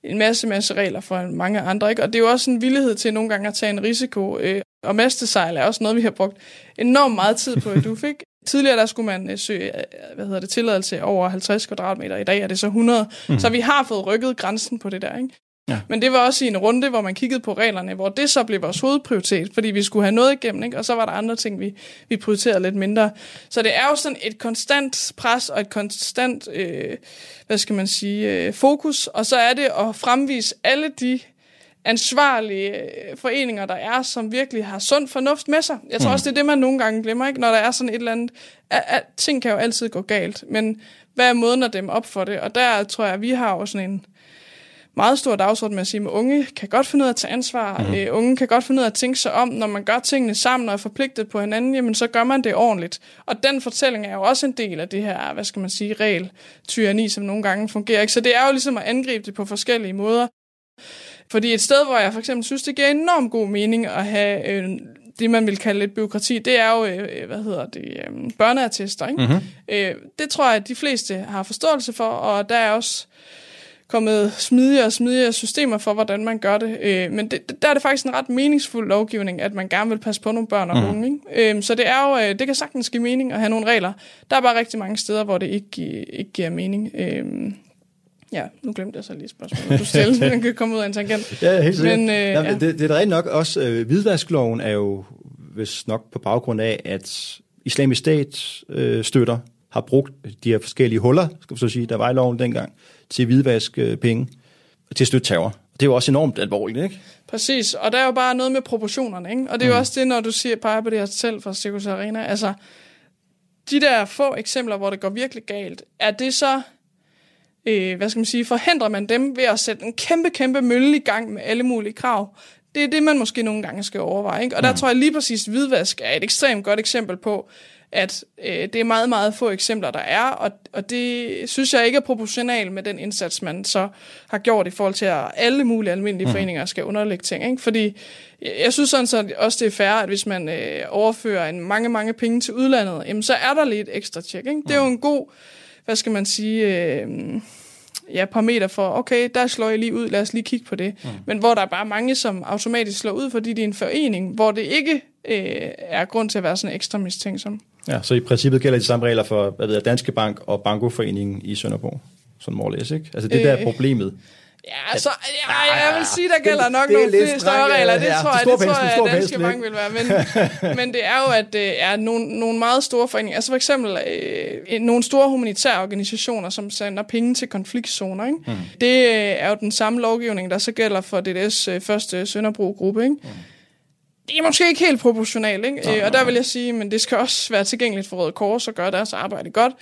en masse, masse regler for mange andre. Ikke? Og det er jo også en villighed til nogle gange at tage en risiko. Øh, og mastesejl er også noget, vi har brugt enormt meget tid på du fik Tidligere der skulle man øh, søge øh, hvad hedder det, tilladelse over 50 kvadratmeter. I dag er det så 100. Mm. Så vi har fået rykket grænsen på det der. Ikke? Ja. Men det var også i en runde, hvor man kiggede på reglerne, hvor det så blev vores hovedprioritet, fordi vi skulle have noget igennem, ikke? og så var der andre ting, vi, vi prioriterede lidt mindre. Så det er jo sådan et konstant pres og et konstant, øh, hvad skal man sige, øh, fokus, og så er det at fremvise alle de ansvarlige øh, foreninger, der er, som virkelig har sund fornuft med sig. Jeg tror mm. også, det er det, man nogle gange glemmer, ikke? når der er sådan et eller andet. At, at, ting kan jo altid gå galt, men hvad er måden at dem op for det? Og der tror jeg, at vi har også sådan en meget stor dagsorden med at sige, at unge kan godt finde ud af at tage ansvar. Mm. Øh, unge kan godt finde ud af at tænke sig om, når man gør tingene sammen og er forpligtet på hinanden, jamen så gør man det ordentligt. Og den fortælling er jo også en del af det her, hvad skal man sige, regel tyranni, som nogle gange fungerer. Ikke? Så det er jo ligesom at angribe det på forskellige måder. Fordi et sted, hvor jeg for eksempel synes, det giver enormt god mening at have øh, det, man vil kalde et byråkrati, det er jo, øh, hvad hedder det, øh, børneattester. Ikke? Mm-hmm. Øh, det tror jeg, at de fleste har forståelse for, og der er også kommet smidigere og smidigere systemer for, hvordan man gør det. Øh, men det, der er det faktisk en ret meningsfuld lovgivning, at man gerne vil passe på nogle børn og mm. unge. Ikke? Øh, så det er jo, øh, det kan sagtens give mening at have nogle regler. Der er bare rigtig mange steder, hvor det ikke, ikke giver mening. Øh, Ja, nu glemte jeg så lige spørgsmålet. Du stillede, den kan komme ud af en tangent. Ja, helt sikkert. Men, øh, ja. det, det er da rigtig nok også, øh, hvidvaskloven er jo hvis nok på baggrund af, at islamisk stat øh, støtter har brugt de her forskellige huller, skal vi så sige, der var i loven dengang, til at hvidvaske øh, penge, til at støtte terror. Det er jo også enormt alvorligt, ikke? Præcis, og der er jo bare noget med proportionerne, ikke? Og det er mm. jo også det, når du siger, peger på det her selv fra Circus Arena, altså, de der få eksempler, hvor det går virkelig galt, er det så øh, hvad skal man sige, forhindrer man dem ved at sætte en kæmpe, kæmpe mølle i gang med alle mulige krav. Det er det, man måske nogle gange skal overveje. Ikke? Og der mm. tror jeg lige præcis, at hvidvask er et ekstremt godt eksempel på, at øh, det er meget, meget få eksempler, der er, og, og det synes jeg ikke er proportional med den indsats, man så har gjort i forhold til, at alle mulige almindelige mm. foreninger skal underlægge ting. Ikke? Fordi jeg synes sådan så også, det er fair, at hvis man øh, overfører en mange, mange penge til udlandet, jamen, så er der lige et ekstra tjek. Ikke? Det er jo mm. en god, hvad skal man sige... Øh, ja, parameter for, okay, der slår jeg lige ud, lad os lige kigge på det. Mm. Men hvor der er bare mange, som automatisk slår ud, fordi det er en forening, hvor det ikke øh, er grund til at være sådan ekstra mistænksom. Ja, så i princippet gælder de samme regler for hvad ved jeg, Danske Bank og Bankoforeningen i Sønderborg, sådan måles, ikke? Altså det øh, der er problemet. Ja, så, ja, jeg vil sige, der gælder nok det, nogle flere større regler. Det tror jeg, det tror jeg, at Danske Bank vil være. Men, men det er jo, at det er nogle, nogle meget store foreninger. Altså for eksempel øh, nogle store humanitære organisationer, som sender penge til konfliktzoner. Ikke? Mm. Det øh, er jo den samme lovgivning, der så gælder for DDS øh, første Sønderbro-gruppe. Ikke? Mm det er måske ikke helt proportionalt, ikke? Nej, og der vil jeg sige, men det skal også være tilgængeligt for Røde Kors og gøre deres arbejde godt.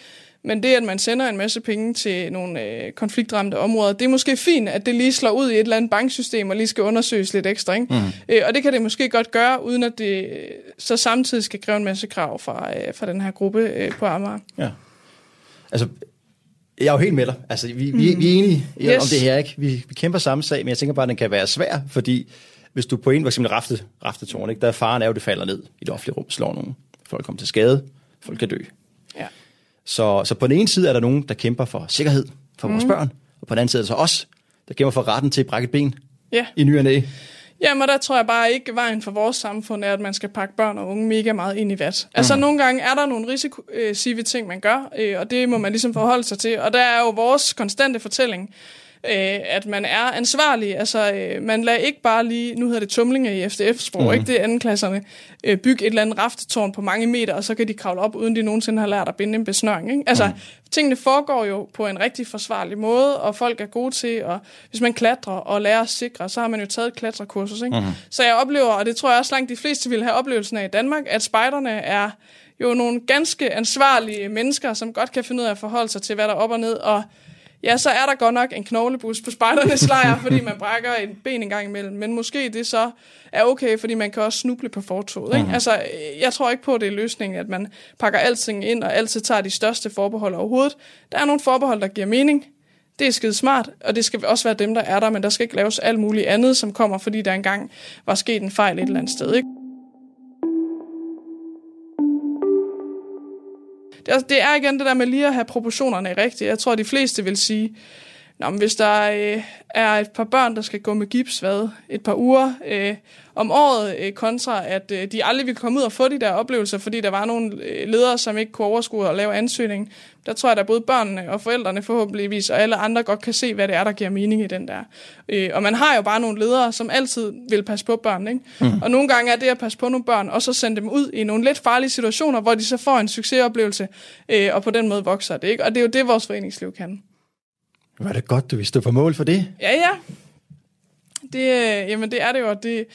Men det, at man sender en masse penge til nogle øh, konfliktramte områder, det er måske fint, at det lige slår ud i et eller andet banksystem og lige skal undersøges lidt ekstra. Ikke? Mm. Øh, og det kan det måske godt gøre, uden at det så samtidig skal kræve en masse krav fra, øh, fra den her gruppe øh, på Amager. Ja. Altså, jeg er jo helt med dig. Altså, vi, mm. vi, vi er enige yes. om det her, ikke? Vi, vi kæmper samme sag, men jeg tænker bare, at den kan være svær, fordi hvis du på en, for eksempel rafte, raftetårn, ikke? der er faren er jo, det falder ned i det offentlige rum, slår nogen. Folk kommer til skade, folk kan dø. Så, så på den ene side er der nogen, der kæmper for sikkerhed for vores mm. børn, og på den anden side er der så os, der kæmper for retten til at brække et ben ja. i ny og næ. Jamen, der tror jeg bare ikke, vejen for vores samfund er, at man skal pakke børn og unge mega meget ind i vat. Altså, mm. nogle gange er der nogle risikosive ting, man gør, øh, og det må man ligesom forholde sig til. Og der er jo vores konstante fortælling, øh, at man er ansvarlig. Altså, øh, man lader ikke bare lige, nu hedder det tumlinger i FDF-sprog, mm. ikke det anden klasserne, øh, bygge et eller andet raftetårn på mange meter, og så kan de kravle op, uden de nogensinde har lært at binde en besnøring. Ikke? Altså, mm. tingene foregår jo på en rigtig forsvarlig måde, og folk er gode til, og hvis man klatrer og lærer at sikre, så har man jo taget et klatrekursus. Ikke? Mm. Så jeg oplever, og det tror jeg også langt de fleste vil have oplevelsen af i Danmark, at spejderne er jo nogle ganske ansvarlige mennesker, som godt kan finde ud af at forholde sig til, hvad der er op og ned, og ja, så er der godt nok en knoglebus på spejdernes lejr, fordi man brækker en ben en gang imellem. Men måske det så er okay, fordi man kan også snuble på fortoget. Ikke? Mm. Altså, jeg tror ikke på, at det er løsningen, at man pakker alting ind og altid tager de største forbehold overhovedet. Der er nogle forbehold, der giver mening. Det er skide smart, og det skal også være dem, der er der, men der skal ikke laves alt muligt andet, som kommer, fordi der engang var sket en fejl et eller andet sted. Ikke? Det, er, det er igen det der med lige at have proportionerne rigtigt. Jeg tror, de fleste vil sige, Nå, men hvis der øh, er et par børn, der skal gå med gips hvad, et par uger øh, om året, øh, kontra at øh, de aldrig vil komme ud og få de der oplevelser, fordi der var nogle øh, ledere, som ikke kunne overskue at lave ansøgning. Der tror jeg, at både børnene og forældrene forhåbentligvis, og alle andre godt kan se, hvad det er, der giver mening i den der. Øh, og man har jo bare nogle ledere, som altid vil passe på børn. Ikke? Mm. Og nogle gange er det at passe på nogle børn, og så sende dem ud i nogle lidt farlige situationer, hvor de så får en succesoplevelse, øh, og på den måde vokser det. Ikke? Og det er jo det, vores foreningsliv kan. Var det godt, du vil stå på mål for det? Ja, ja. Det, øh, jamen, det er det jo. Det,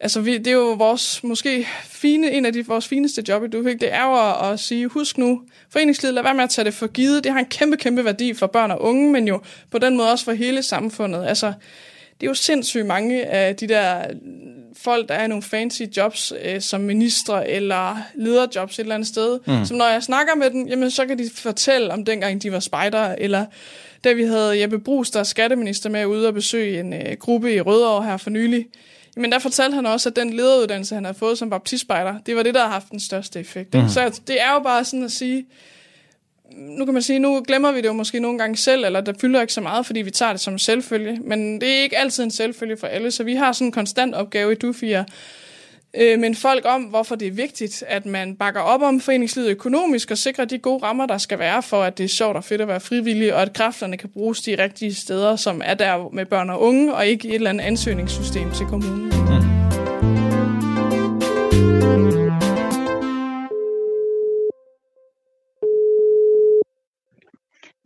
altså, vi, det er jo vores, måske fine, en af de, vores fineste job i Dufik, det er jo at, at sige, husk nu, foreningslivet, lad være med at tage det for givet. Det har en kæmpe, kæmpe værdi for børn og unge, men jo på den måde også for hele samfundet. Altså, det er jo sindssygt mange af de der folk, der er i nogle fancy jobs øh, som ministre eller lederjobs et eller andet sted, mm. som når jeg snakker med dem, jamen så kan de fortælle om dengang de var spejder, eller da vi havde Jeppe Brugs, der er skatteminister, med ude og besøge en øh, gruppe i Rødovre her for nylig, men der fortalte han også, at den lederuddannelse, han havde fået som baptistspejder, det var det, der har haft den største effekt. Mm. Så det er jo bare sådan at sige, nu kan man sige, nu glemmer vi det jo måske nogle gange selv, eller der fylder ikke så meget, fordi vi tager det som selvfølge. Men det er ikke altid en selvfølge for alle, så vi har sådan en konstant opgave i DUFIA øh, men folk om, hvorfor det er vigtigt, at man bakker op om foreningslivet økonomisk og sikrer de gode rammer, der skal være for, at det er sjovt og fedt at være frivillig, og at kræfterne kan bruges de rigtige steder, som er der med børn og unge, og ikke i et eller andet ansøgningssystem til kommunen. Mm.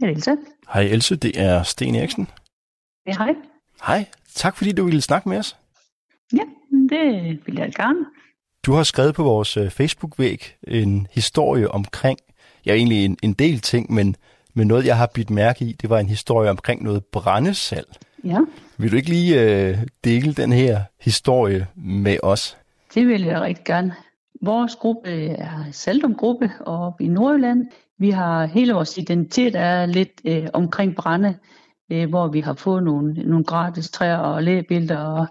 Hej Else. Hej Else, det er Sten Eriksen. Ja, hej. Hej, tak fordi du ville snakke med os. Ja, det vil jeg gerne. Du har skrevet på vores øh, Facebook-væg en historie omkring, ja egentlig en, en del ting, men, men noget jeg har bidt mærke i, det var en historie omkring noget brændesal. Ja. Vil du ikke lige øh, dele den her historie med os? Det vil jeg rigtig gerne. Vores gruppe er Saldum-gruppe oppe i Nordjylland. Vi har hele vores identitet er lidt øh, omkring brænde, øh, hvor vi har fået nogle, nogle gratis træer og lægebilder og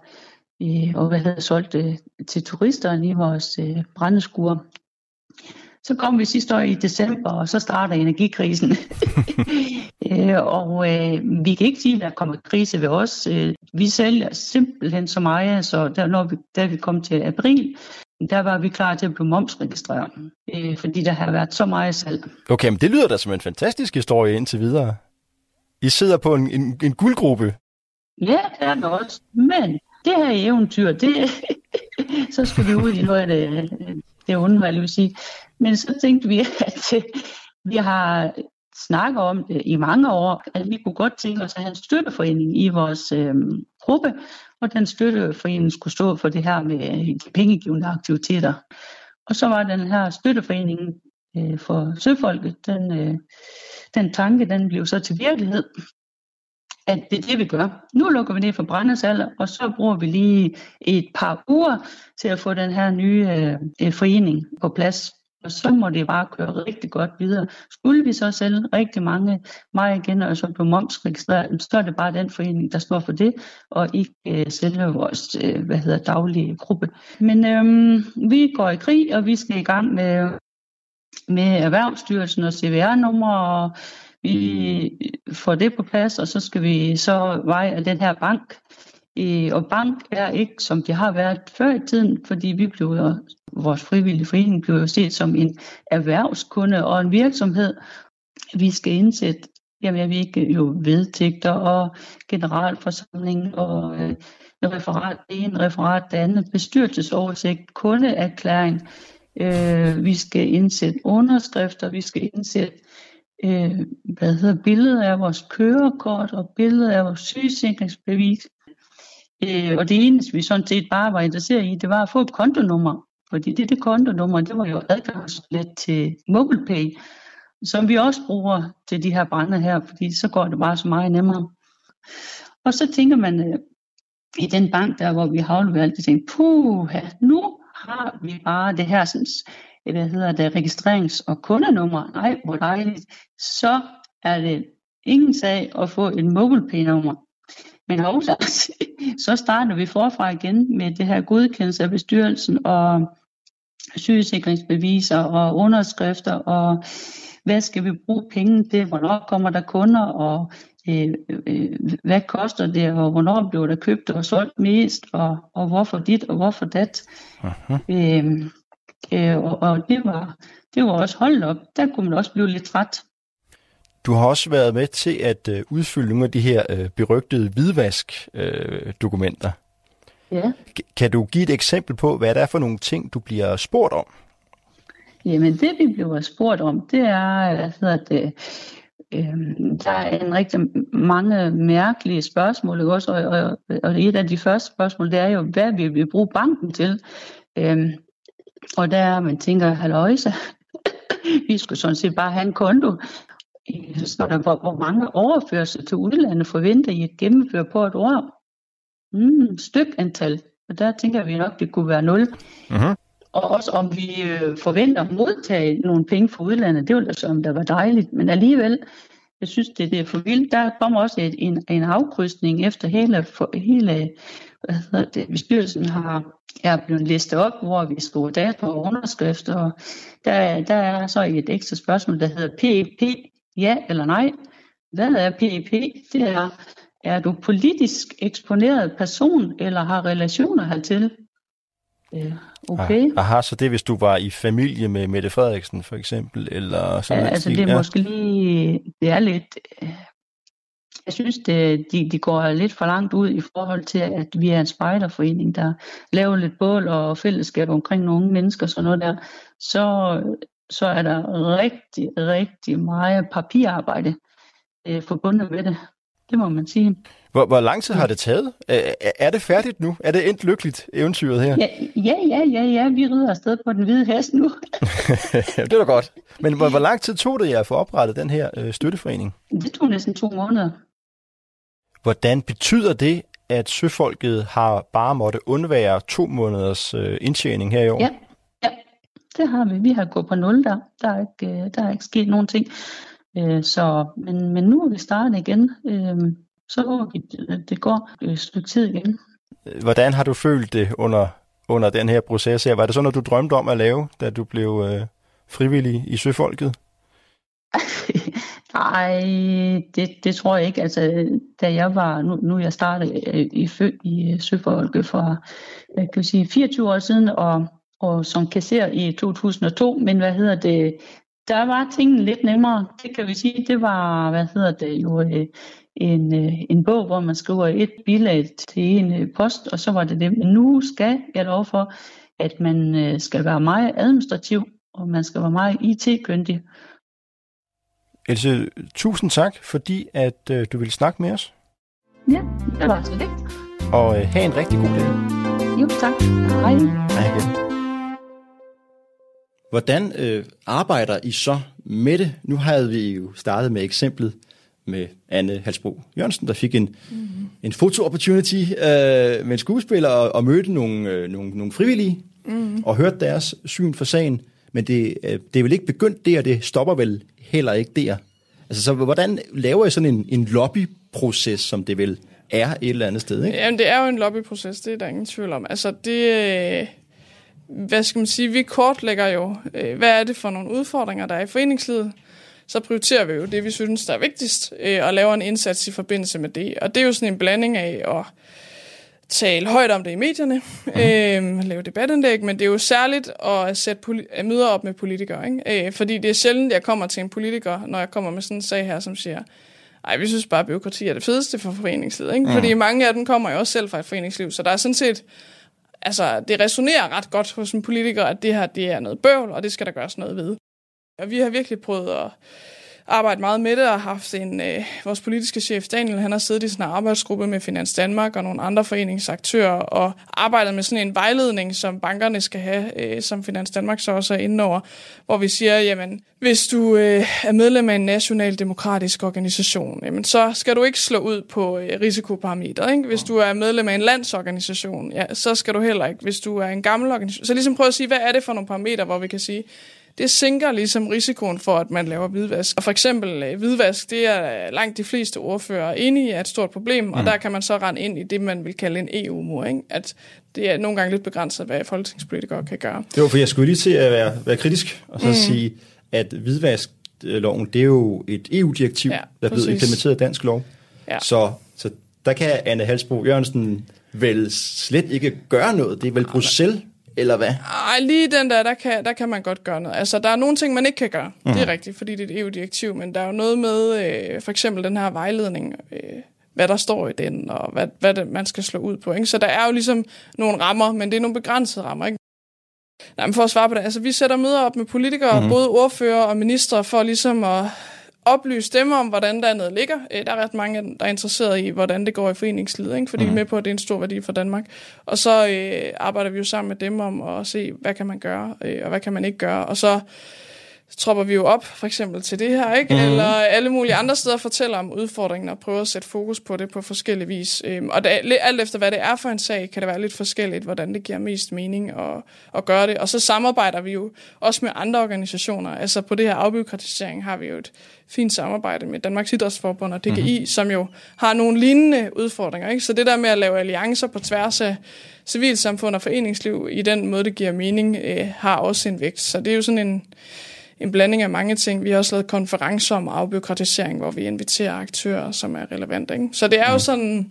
øh, og hvad hedder solgt øh, til turisterne i vores øh, brændeskur. Så kom vi sidste år i december, og så starter energikrisen. øh, og øh, vi kan ikke sige, at der kommer krise ved os. Øh, vi sælger simpelthen så meget, så der, når vi, da vi kom til april, der var vi klar til at blive momsregistreret, øh, fordi der har været så meget salg. Okay, men det lyder da som en fantastisk historie indtil videre. I sidder på en, en, en guldgruppe. Ja, det er det også. Men det her eventyr, det, så skal vi ud i noget af det, det onde, hvad jeg vil sige. Men så tænkte vi, at øh, vi har snakket om det i mange år, at vi kunne godt tænke os at have en støtteforening i vores øh, gruppe, og den støtteforening skulle stå for det her med øh, de pengegivende aktiviteter. Og så var den her støtteforening øh, for søfolket, den, øh, den tanke, den blev så til virkelighed at det er det, vi gør. Nu lukker vi ned for brændesalder, og så bruger vi lige et par uger til at få den her nye øh, øh forening på plads. Og så må det bare køre rigtig godt videre. Skulle vi så sælge rigtig mange mig igen, og så blive momsregistreret, så er det bare den forening, der står for det, og ikke øh, selve vores øh, hvad hedder, daglige gruppe. Men øh, vi går i krig, og vi skal i gang med, med Erhvervsstyrelsen og CVR-numre og vi får det på plads, og så skal vi så veje den her bank. Og bank er ikke, som det har været før i tiden, fordi vi blev jo, vores frivillige forening blev jo set som en erhvervskunde og en virksomhed. Vi skal indsætte jamen jeg ved ikke, jo vedtægter og generalforsamling og øh, referat det ene, referat det andet, bestyrelsesoversigt, kundeerklæring, øh, vi skal indsætte underskrifter, vi skal indsætte øh, hvad hedder, billeder af vores kørekort og billeder af vores sygesikringsbevis. Øh, og det eneste, vi sådan set bare var interesseret i, det var at få et kontonummer. Fordi det, det kontonummer, det var jo adgangslet til MobilePay, som vi også bruger til de her brænde her, fordi så går det bare så meget nemmere. Og så tænker man øh, i den bank der, hvor vi har afleveret alt, tænkte, puh, nu har vi bare det her sådan, øh, hvad hedder det, registrerings- og kundenummer. Nej, hvor dejligt. Så er det ingen sag at få et MobilePay-nummer. Men også, så starter vi forfra igen med det her godkendelse af bestyrelsen og sygesikringsbeviser og underskrifter og hvad skal vi bruge penge til, hvornår kommer der kunder og øh, øh, hvad koster det og hvornår bliver der købt og solgt mest og, og hvorfor dit og hvorfor dat. Øh, øh, og, og det var, det var også holdt op. Der kunne man også blive lidt træt. Du har også været med til at øh, udfylde nogle af de her øh, berygtede hvidvask-dokumenter. Øh, ja. Kan du give et eksempel på, hvad det er for nogle ting, du bliver spurgt om? Jamen det, vi bliver spurgt om, det er, hvad hedder det, øh, der er en rigtig mange mærkelige spørgsmål, også, og, og, og et af de første spørgsmål, det er jo, hvad vil vi bruge banken til? Øh, og der man tænker, halløjse, vi skulle sådan set bare have en konto. Så står der, hvor, hvor mange overførsler til udlandet forventer I at gennemføre på et år? Mm, styk antal. Og der tænker vi nok, det kunne være 0. Uh-huh. Og også om vi øh, forventer at modtage nogle penge fra udlandet. Det ville altså, om der var dejligt. Men alligevel, jeg synes, det, det er for vildt. Der kommer også et, en, en afkrydsning efter hele, for, hele hvad hedder det, bestyrelsen har er blevet listet op, hvor vi skriver data og underskrifter. Og der, der er så et ekstra spørgsmål, der hedder PEP, ja eller nej. Hvad er PEP? Det er, er du politisk eksponeret person, eller har relationer hertil? Okay. Aha, så det er, hvis du var i familie med Mette Frederiksen, for eksempel, eller sådan ja, altså det er ja. måske lige, det er lidt, jeg synes, det, de, de går lidt for langt ud i forhold til, at vi er en spejderforening, der laver lidt bål og fællesskab omkring nogle mennesker, sådan noget der, så, så er der rigtig, rigtig meget papirarbejde øh, forbundet med det. Det må man sige. Hvor, hvor lang tid har det taget? Er, det færdigt nu? Er det endt lykkeligt, eventyret her? Ja, ja, ja, ja, ja. vi rider afsted på den hvide hest nu. det er da godt. Men hvor, hvor lang tid tog det jer at få oprettet den her øh, støtteforening? Det tog næsten to måneder. Hvordan betyder det, at søfolket har bare måtte undvære to måneders øh, indtjening her i år? Ja, det har vi. Vi har gået på nul der. Der er ikke, øh, der er ikke sket nogen ting. Øh, så, men, men nu er vi startet igen. Øh, så håber vi, at det går et stykke tid igen. Hvordan har du følt det under, under den her proces her? Var det sådan noget, du drømte om at lave, da du blev øh, frivillig i Søfolket? Nej, det, det tror jeg ikke. Altså, da jeg var, nu, nu jeg startede i, i Søfolket for jeg kan sige, 24 år siden, og, og som kasser i 2002, men hvad hedder det, der var tingene lidt nemmere. Det kan vi sige, det var, hvad hedder det jo, en, en bog, hvor man skriver et bilag til en post, og så var det det. Men nu skal jeg lov for, at man skal være meget administrativ, og man skal være meget IT-kyndig. Else, tusind tak, fordi at øh, du ville snakke med os. Ja, det var så det. Og øh, have en rigtig god dag. Jo, tak. Hej. Hej igen. Hvordan øh, arbejder I så med det? Nu havde vi jo startet med eksemplet med Anne Halsbro Jørgensen, der fik en, mm-hmm. en foto-opportunity øh, med en skuespiller og, og mødte nogle, øh, nogle, nogle frivillige mm-hmm. og hørte deres syn for sagen. Men det, øh, det er vel ikke begyndt der, det stopper vel heller ikke der. Altså, så hvordan laver I sådan en, en lobbyproces, som det vel er et eller andet sted, ikke? Jamen, det er jo en lobbyproces, det er der ingen tvivl om. Altså, det... Øh, hvad skal man sige? Vi kortlægger jo, øh, hvad er det for nogle udfordringer, der er i foreningslivet. Så prioriterer vi jo det, vi synes, der er vigtigst, og laver en indsats i forbindelse med det. Og det er jo sådan en blanding af at tale højt om det i medierne, mm. øh, lave debatindlæg, men det er jo særligt at sætte poli- møder op med politikere. Ikke? Øh, fordi det er sjældent, jeg kommer til en politiker, når jeg kommer med sådan en sag her, som siger, ej, vi synes bare, at byråkrati er det fedeste for foreningslivet. Ikke? Mm. Fordi mange af dem kommer jo også selv fra et foreningsliv, så der er sådan set, altså det resonerer ret godt hos en politiker, at det her det er noget bøvl, og det skal der gøres noget ved. Og vi har virkelig prøvet at arbejdet meget med det og haft en, øh, vores politiske chef Daniel, han har siddet i sådan en arbejdsgruppe med Finans Danmark og nogle andre foreningsaktører og arbejdet med sådan en vejledning, som bankerne skal have, øh, som Finans Danmark så også er inde over, hvor vi siger, jamen, hvis du øh, er medlem af en national demokratisk organisation, jamen, så skal du ikke slå ud på øh, risikoparameter. Ikke? Hvis du er medlem af en landsorganisation, ja, så skal du heller ikke. Hvis du er en gammel organisation, så ligesom prøv at sige, hvad er det for nogle parametre, hvor vi kan sige, det sænker ligesom risikoen for, at man laver hvidvask. Og for eksempel øh, hvidvask, det er langt de fleste ordfører enige i er et stort problem, og mm. der kan man så rende ind i det, man vil kalde en EU-mur. Ikke? At det er nogle gange lidt begrænset, hvad folketingspolitikere kan gøre. Det var, for jeg skulle lige til at være, være kritisk og så mm. sige, at hvidvaskloven, det er jo et EU-direktiv, ja, der er blevet implementeret i dansk lov. Ja. Så, så der kan Anne Halsbro Jørgensen vel slet ikke gøre noget. Det er vel Bruxelles, eller hvad? Ej, lige den der, der kan, der kan man godt gøre noget. Altså, der er nogle ting, man ikke kan gøre. Mm. Det er mhm. rigtigt, fordi det er et EU-direktiv, men der er jo noget med, øh, for eksempel den her vejledning, øh, hvad der står i den, og hvad, hvad det, man skal slå ud på. Ikke? Så der er jo ligesom nogle rammer, men det er nogle begrænsede rammer. Ikke? Nej, men for at svare på det, altså vi sætter møder op med politikere, mm. både ordfører og ministre, for ligesom at oplyse dem om, hvordan landet ligger. Øh, der er ret mange, der er interesseret i, hvordan det går i foreningslivet, ikke? fordi mm. vi er med på, at det er en stor værdi for Danmark. Og så øh, arbejder vi jo sammen med dem om at se, hvad kan man gøre, øh, og hvad kan man ikke gøre. Og så tropper vi jo op, for eksempel til det her, ikke? Mm. eller alle mulige andre steder fortæller om udfordringen og prøver at sætte fokus på det på forskellige vis. Øhm, og det, alt efter hvad det er for en sag, kan det være lidt forskelligt, hvordan det giver mest mening at, at gøre det. Og så samarbejder vi jo også med andre organisationer. Altså på det her afbyråkratisering har vi jo et fint samarbejde med Danmarks Idrætsforbund og DGI, mm. som jo har nogle lignende udfordringer. Ikke? Så det der med at lave alliancer på tværs af civilsamfund og foreningsliv i den måde, det giver mening, øh, har også en vægt. Så det er jo sådan en en blanding af mange ting. Vi har også lavet konferencer om afbyråkratisering, hvor vi inviterer aktører, som er relevante. Ikke? Så det er jo mm. sådan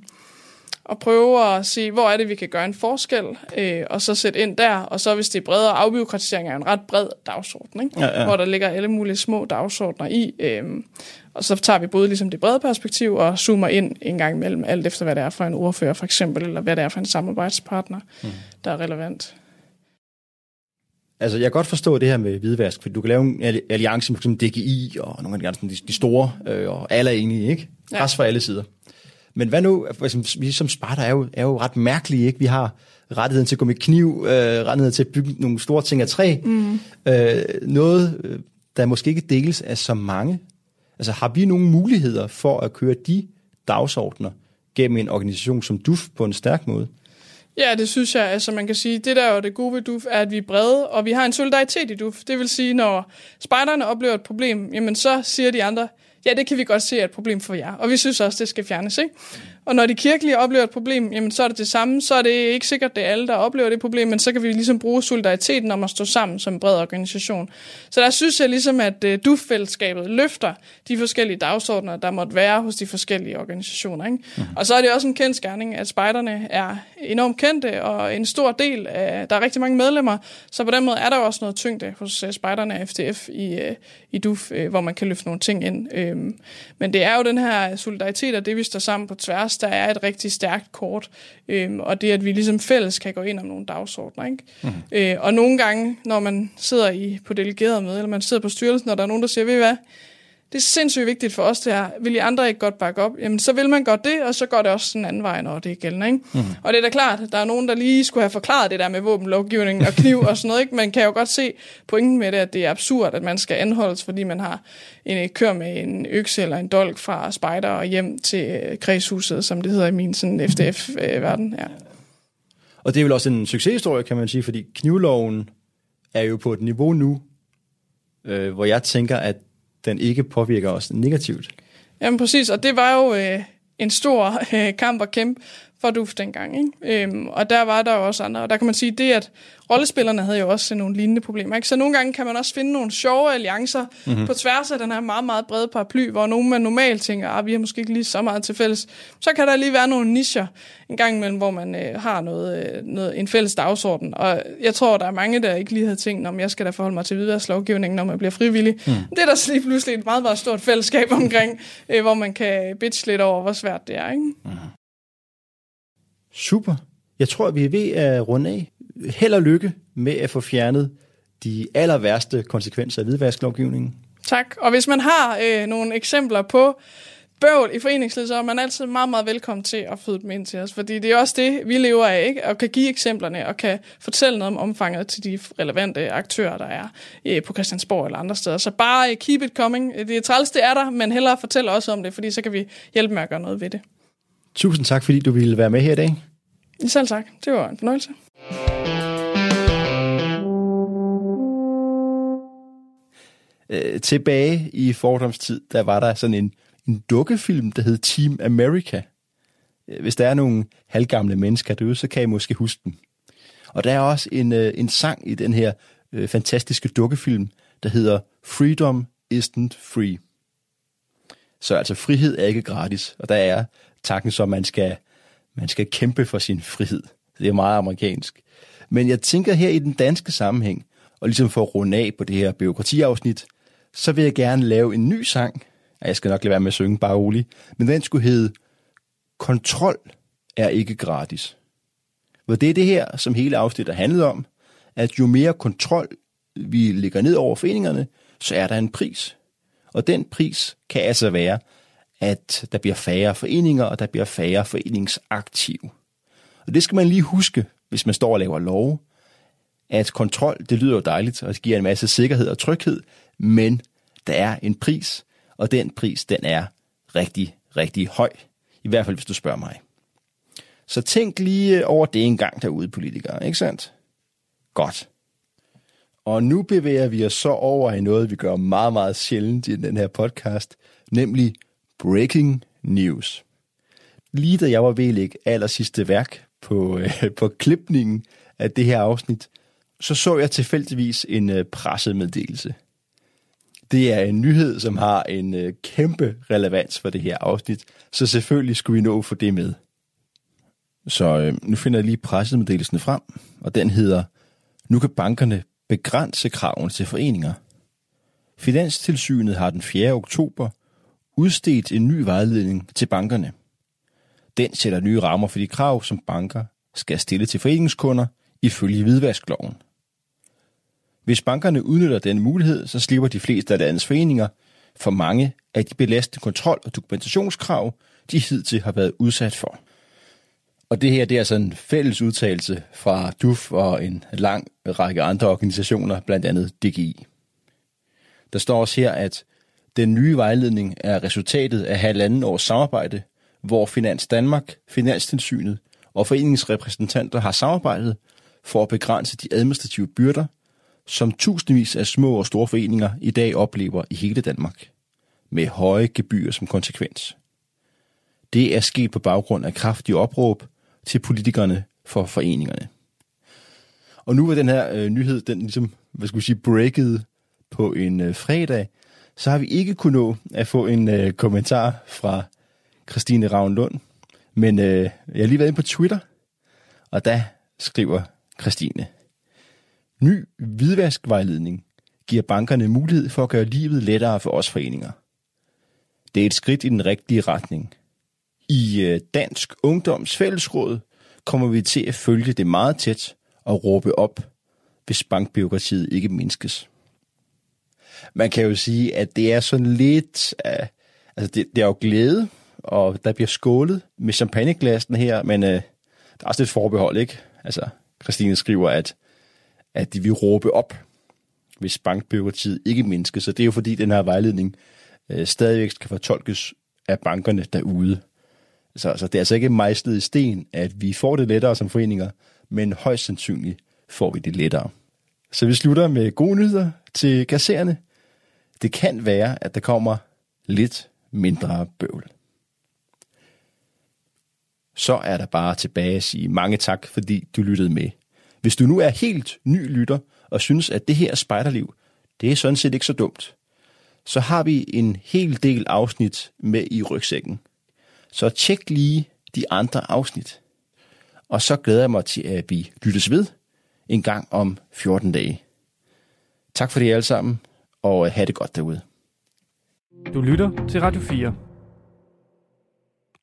at prøve at se, hvor er det, vi kan gøre en forskel, øh, og så sætte ind der. Og så hvis det er bredere, afbyråkratisering er en ret bred dagsorden, ikke? Ja, ja. hvor der ligger alle mulige små dagsordner i. Øh, og så tager vi både ligesom det brede perspektiv og zoomer ind en gang imellem, alt efter hvad det er for en ordfører for eksempel, eller hvad det er for en samarbejdspartner, mm. der er relevant altså jeg kan godt forstå det her med hvidvask, for du kan lave en alliance med f.eks. DGI og nogle af de, de store, øh, og alle er enige, ikke? Pres ja. fra alle sider. Men hvad nu, for vi som Sparta er jo, er jo ret mærkelige, ikke? Vi har rettigheden til at gå med kniv, øh, rettigheden til at bygge nogle store ting af træ. Mm. Øh, noget, øh, der måske ikke deles af så mange. Altså har vi nogle muligheder for at køre de dagsordner gennem en organisation som DUF på en stærk måde? Ja, det synes jeg. Altså man kan sige, det der er det gode ved DUF, er, at vi er brede, og vi har en solidaritet i DUF. Det vil sige, når spejderne oplever et problem, jamen så siger de andre, ja, det kan vi godt se er et problem for jer, og vi synes også, det skal fjernes, ikke? Og når de kirkelige oplever et problem, jamen så er det det samme. Så er det ikke sikkert, det er alle, der oplever det problem, men så kan vi ligesom bruge solidariteten om at stå sammen som en bred organisation. Så der synes jeg ligesom, at uh, DUF-fællesskabet løfter de forskellige dagsordner, der måtte være hos de forskellige organisationer. Ikke? Mm. Og så er det også en kendt skærning, at spejderne er enormt kendte, og en stor del af, der er rigtig mange medlemmer, så på den måde er der også noget tyngde hos uh, spejderne af FDF i, uh, i DUF, uh, hvor man kan løfte nogle ting ind. Uh, men det er jo den her solidaritet og det, vi står sammen på tværs der er et rigtig stærkt kort, øhm, og det, at vi ligesom fælles kan gå ind om nogle dagsordner. Ikke? Mm. Øh, og nogle gange, når man sidder i, på delegeret med, eller man sidder på styrelsen, og der er nogen, der siger, ved hvad, det er sindssygt vigtigt for os, det her. Vil I andre ikke godt bakke op? Jamen, så vil man godt det, og så går det også den anden vej, når det er gældende. Ikke? Mm. Og det er da klart, der er nogen, der lige skulle have forklaret det der med våbenlovgivning og kniv og sådan noget. Ikke? Man kan jo godt se pointen med det, at det er absurd, at man skal anholdes, fordi man har en kør med en økse eller en dolk fra spejder og hjem til øh, kredshuset, som det hedder i min sådan FDF-verden. Ja. Og det er vel også en succeshistorie, kan man sige, fordi knivloven er jo på et niveau nu, øh, hvor jeg tænker, at den ikke påvirker os negativt. Jamen præcis, og det var jo øh, en stor øh, kamp at kæmpe, for DUF dengang. Ikke? Øhm, og der var der jo også andre. Og der kan man sige, det at rollespillerne havde jo også nogle lignende problemer. Ikke? Så nogle gange kan man også finde nogle sjove alliancer mm-hmm. på tværs af den her meget, meget brede paraply, hvor nogen man normalt tænker, at ah, vi har måske ikke lige så meget til fælles. Så kan der lige være nogle nischer en gang imellem, hvor man øh, har noget, øh, noget, en fælles dagsorden. Og jeg tror, der er mange, der ikke lige havde tænkt, om jeg skal da forholde mig til videre når man bliver frivillig. Mm. Det er der så lige pludselig et meget, meget stort fællesskab omkring, øh, hvor man kan bitch lidt over, hvor svært det er. Ikke? Mm. Super. Jeg tror, vi er ved at runde af. Held og lykke med at få fjernet de aller værste konsekvenser af hvidvasklovgivningen. Tak. Og hvis man har øh, nogle eksempler på bøvl i foreningslivet, så er man altid meget, meget velkommen til at føde dem ind til os. Fordi det er også det, vi lever af, ikke? Og kan give eksemplerne, og kan fortælle noget om omfanget til de relevante aktører, der er øh, på Christiansborg eller andre steder. Så bare øh, keep it coming. Det er træls, det er der, men hellere fortælle os om det, fordi så kan vi hjælpe med at gøre noget ved det. Tusind tak, fordi du ville være med her i dag. Selv tak. Det var en fornøjelse. Øh, tilbage i fordomstid, der var der sådan en, en dukkefilm, der hed Team America. Øh, hvis der er nogle halvgamle mennesker derude, så kan I måske huske den. Og der er også en, øh, en sang i den her øh, fantastiske dukkefilm, der hedder Freedom Isn't Free. Så altså frihed er ikke gratis, og der er tanken som, man skal, man skal kæmpe for sin frihed. Det er meget amerikansk. Men jeg tænker her i den danske sammenhæng, og ligesom for at runde af på det her byråkratiafsnit, så vil jeg gerne lave en ny sang. Jeg skal nok lade være med at synge, bare rolig. Men den skulle hedde Kontrol er ikke gratis. Hvor det er det her, som hele afsnittet handlede om, at jo mere kontrol vi lægger ned over foreningerne, så er der en pris. Og den pris kan altså være, at der bliver færre foreninger, og der bliver færre foreningsaktive. Og det skal man lige huske, hvis man står og laver lov, at kontrol, det lyder jo dejligt, og det giver en masse sikkerhed og tryghed, men der er en pris, og den pris, den er rigtig, rigtig høj. I hvert fald, hvis du spørger mig. Så tænk lige øh, over det en gang derude, politikere, ikke sandt? Godt. Og nu bevæger vi os så over i noget, vi gør meget, meget sjældent i den her podcast, nemlig breaking news. Lige da jeg var ved at lægge aller sidste værk på, øh, på klipningen af det her afsnit, så så jeg tilfældigvis en øh, pressemeddelelse. Det er en nyhed, som har en øh, kæmpe relevans for det her afsnit, så selvfølgelig skulle vi nå for det med. Så øh, nu finder jeg lige pressemeddelelsen frem, og den hedder, nu kan bankerne begrænse kravene til foreninger. Finanstilsynet har den 4. oktober udstedt en ny vejledning til bankerne. Den sætter nye rammer for de krav, som banker skal stille til foreningskunder ifølge hvidvaskloven. Hvis bankerne udnytter den mulighed, så slipper de fleste af landets foreninger for mange af de belastende kontrol- og dokumentationskrav, de hidtil har været udsat for. Og det her det er sådan en fælles udtalelse fra DUF og en lang række andre organisationer, blandt andet DGI. Der står også her, at den nye vejledning er resultatet af halvanden års samarbejde, hvor Finans Danmark, Finanstilsynet og foreningsrepræsentanter har samarbejdet for at begrænse de administrative byrder, som tusindvis af små og store foreninger i dag oplever i hele Danmark, med høje gebyrer som konsekvens. Det er sket på baggrund af kraftige opråb til politikerne for foreningerne. Og nu er den her øh, nyhed, den ligesom, hvad skal vi sige, breaket på en øh, fredag, så har vi ikke kunnet nå at få en øh, kommentar fra Christine Ravn Lund. Men øh, jeg har lige været inde på Twitter, og der skriver Christine. Ny hvidvaskvejledning giver bankerne mulighed for at gøre livet lettere for os foreninger. Det er et skridt i den rigtige retning. I øh, Dansk Ungdoms Fællesråd kommer vi til at følge det meget tæt og råbe op, hvis bankbyråkratiet ikke mindskes man kan jo sige, at det er sådan lidt... Uh, altså, det, det er jo glæde, og der bliver skålet med champagneglasen her, men uh, der er også lidt forbehold, ikke? Altså, Christine skriver, at, at de vil råbe op, hvis bankbyråkratiet ikke mindskes. Så det er jo fordi, den her vejledning uh, stadigvæk skal fortolkes af bankerne derude. Så, så det er altså ikke mejslet i sten, at vi får det lettere som foreninger, men højst sandsynligt får vi det lettere. Så vi slutter med gode nyheder til kassererne. Det kan være, at der kommer lidt mindre bøvl. så er der bare tilbage at sige mange tak, fordi du lyttede med. Hvis du nu er helt ny lytter og synes, at det her spejderliv, det er sådan set ikke så dumt, så har vi en hel del afsnit med i rygsækken. Så tjek lige de andre afsnit. Og så glæder jeg mig til, at vi lyttes ved en gang om 14 dage. Tak for det alle sammen, og øh, have det godt derude. Du lytter til Radio 4.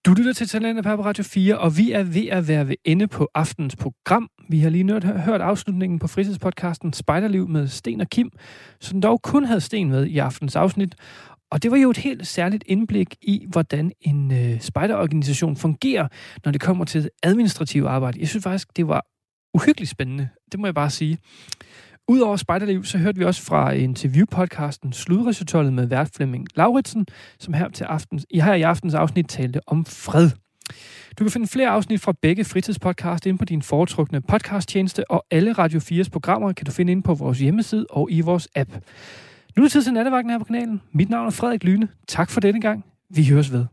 Du lytter til Talentet på Radio 4, og vi er ved at være ved ende på aftens program. Vi har lige nødt hørt afslutningen på fritidspodcasten Spejderliv med Sten og Kim, som dog kun havde Sten med i aftens afsnit. Og det var jo et helt særligt indblik i, hvordan en øh, spejderorganisation fungerer, når det kommer til administrativt arbejde. Jeg synes faktisk, det var uhyggeligt spændende. Det må jeg bare sige. Udover Spejderliv, så hørte vi også fra interviewpodcasten Sludresultatet med vært Flemming Lauritsen, som her, til aftens, her i aftens afsnit talte om fred. Du kan finde flere afsnit fra begge fritidspodcast inde på din foretrukne podcasttjeneste, og alle Radio 4's programmer kan du finde inde på vores hjemmeside og i vores app. Nu er det tid til nattevagten her på kanalen. Mit navn er Frederik Lyne. Tak for denne gang. Vi høres ved.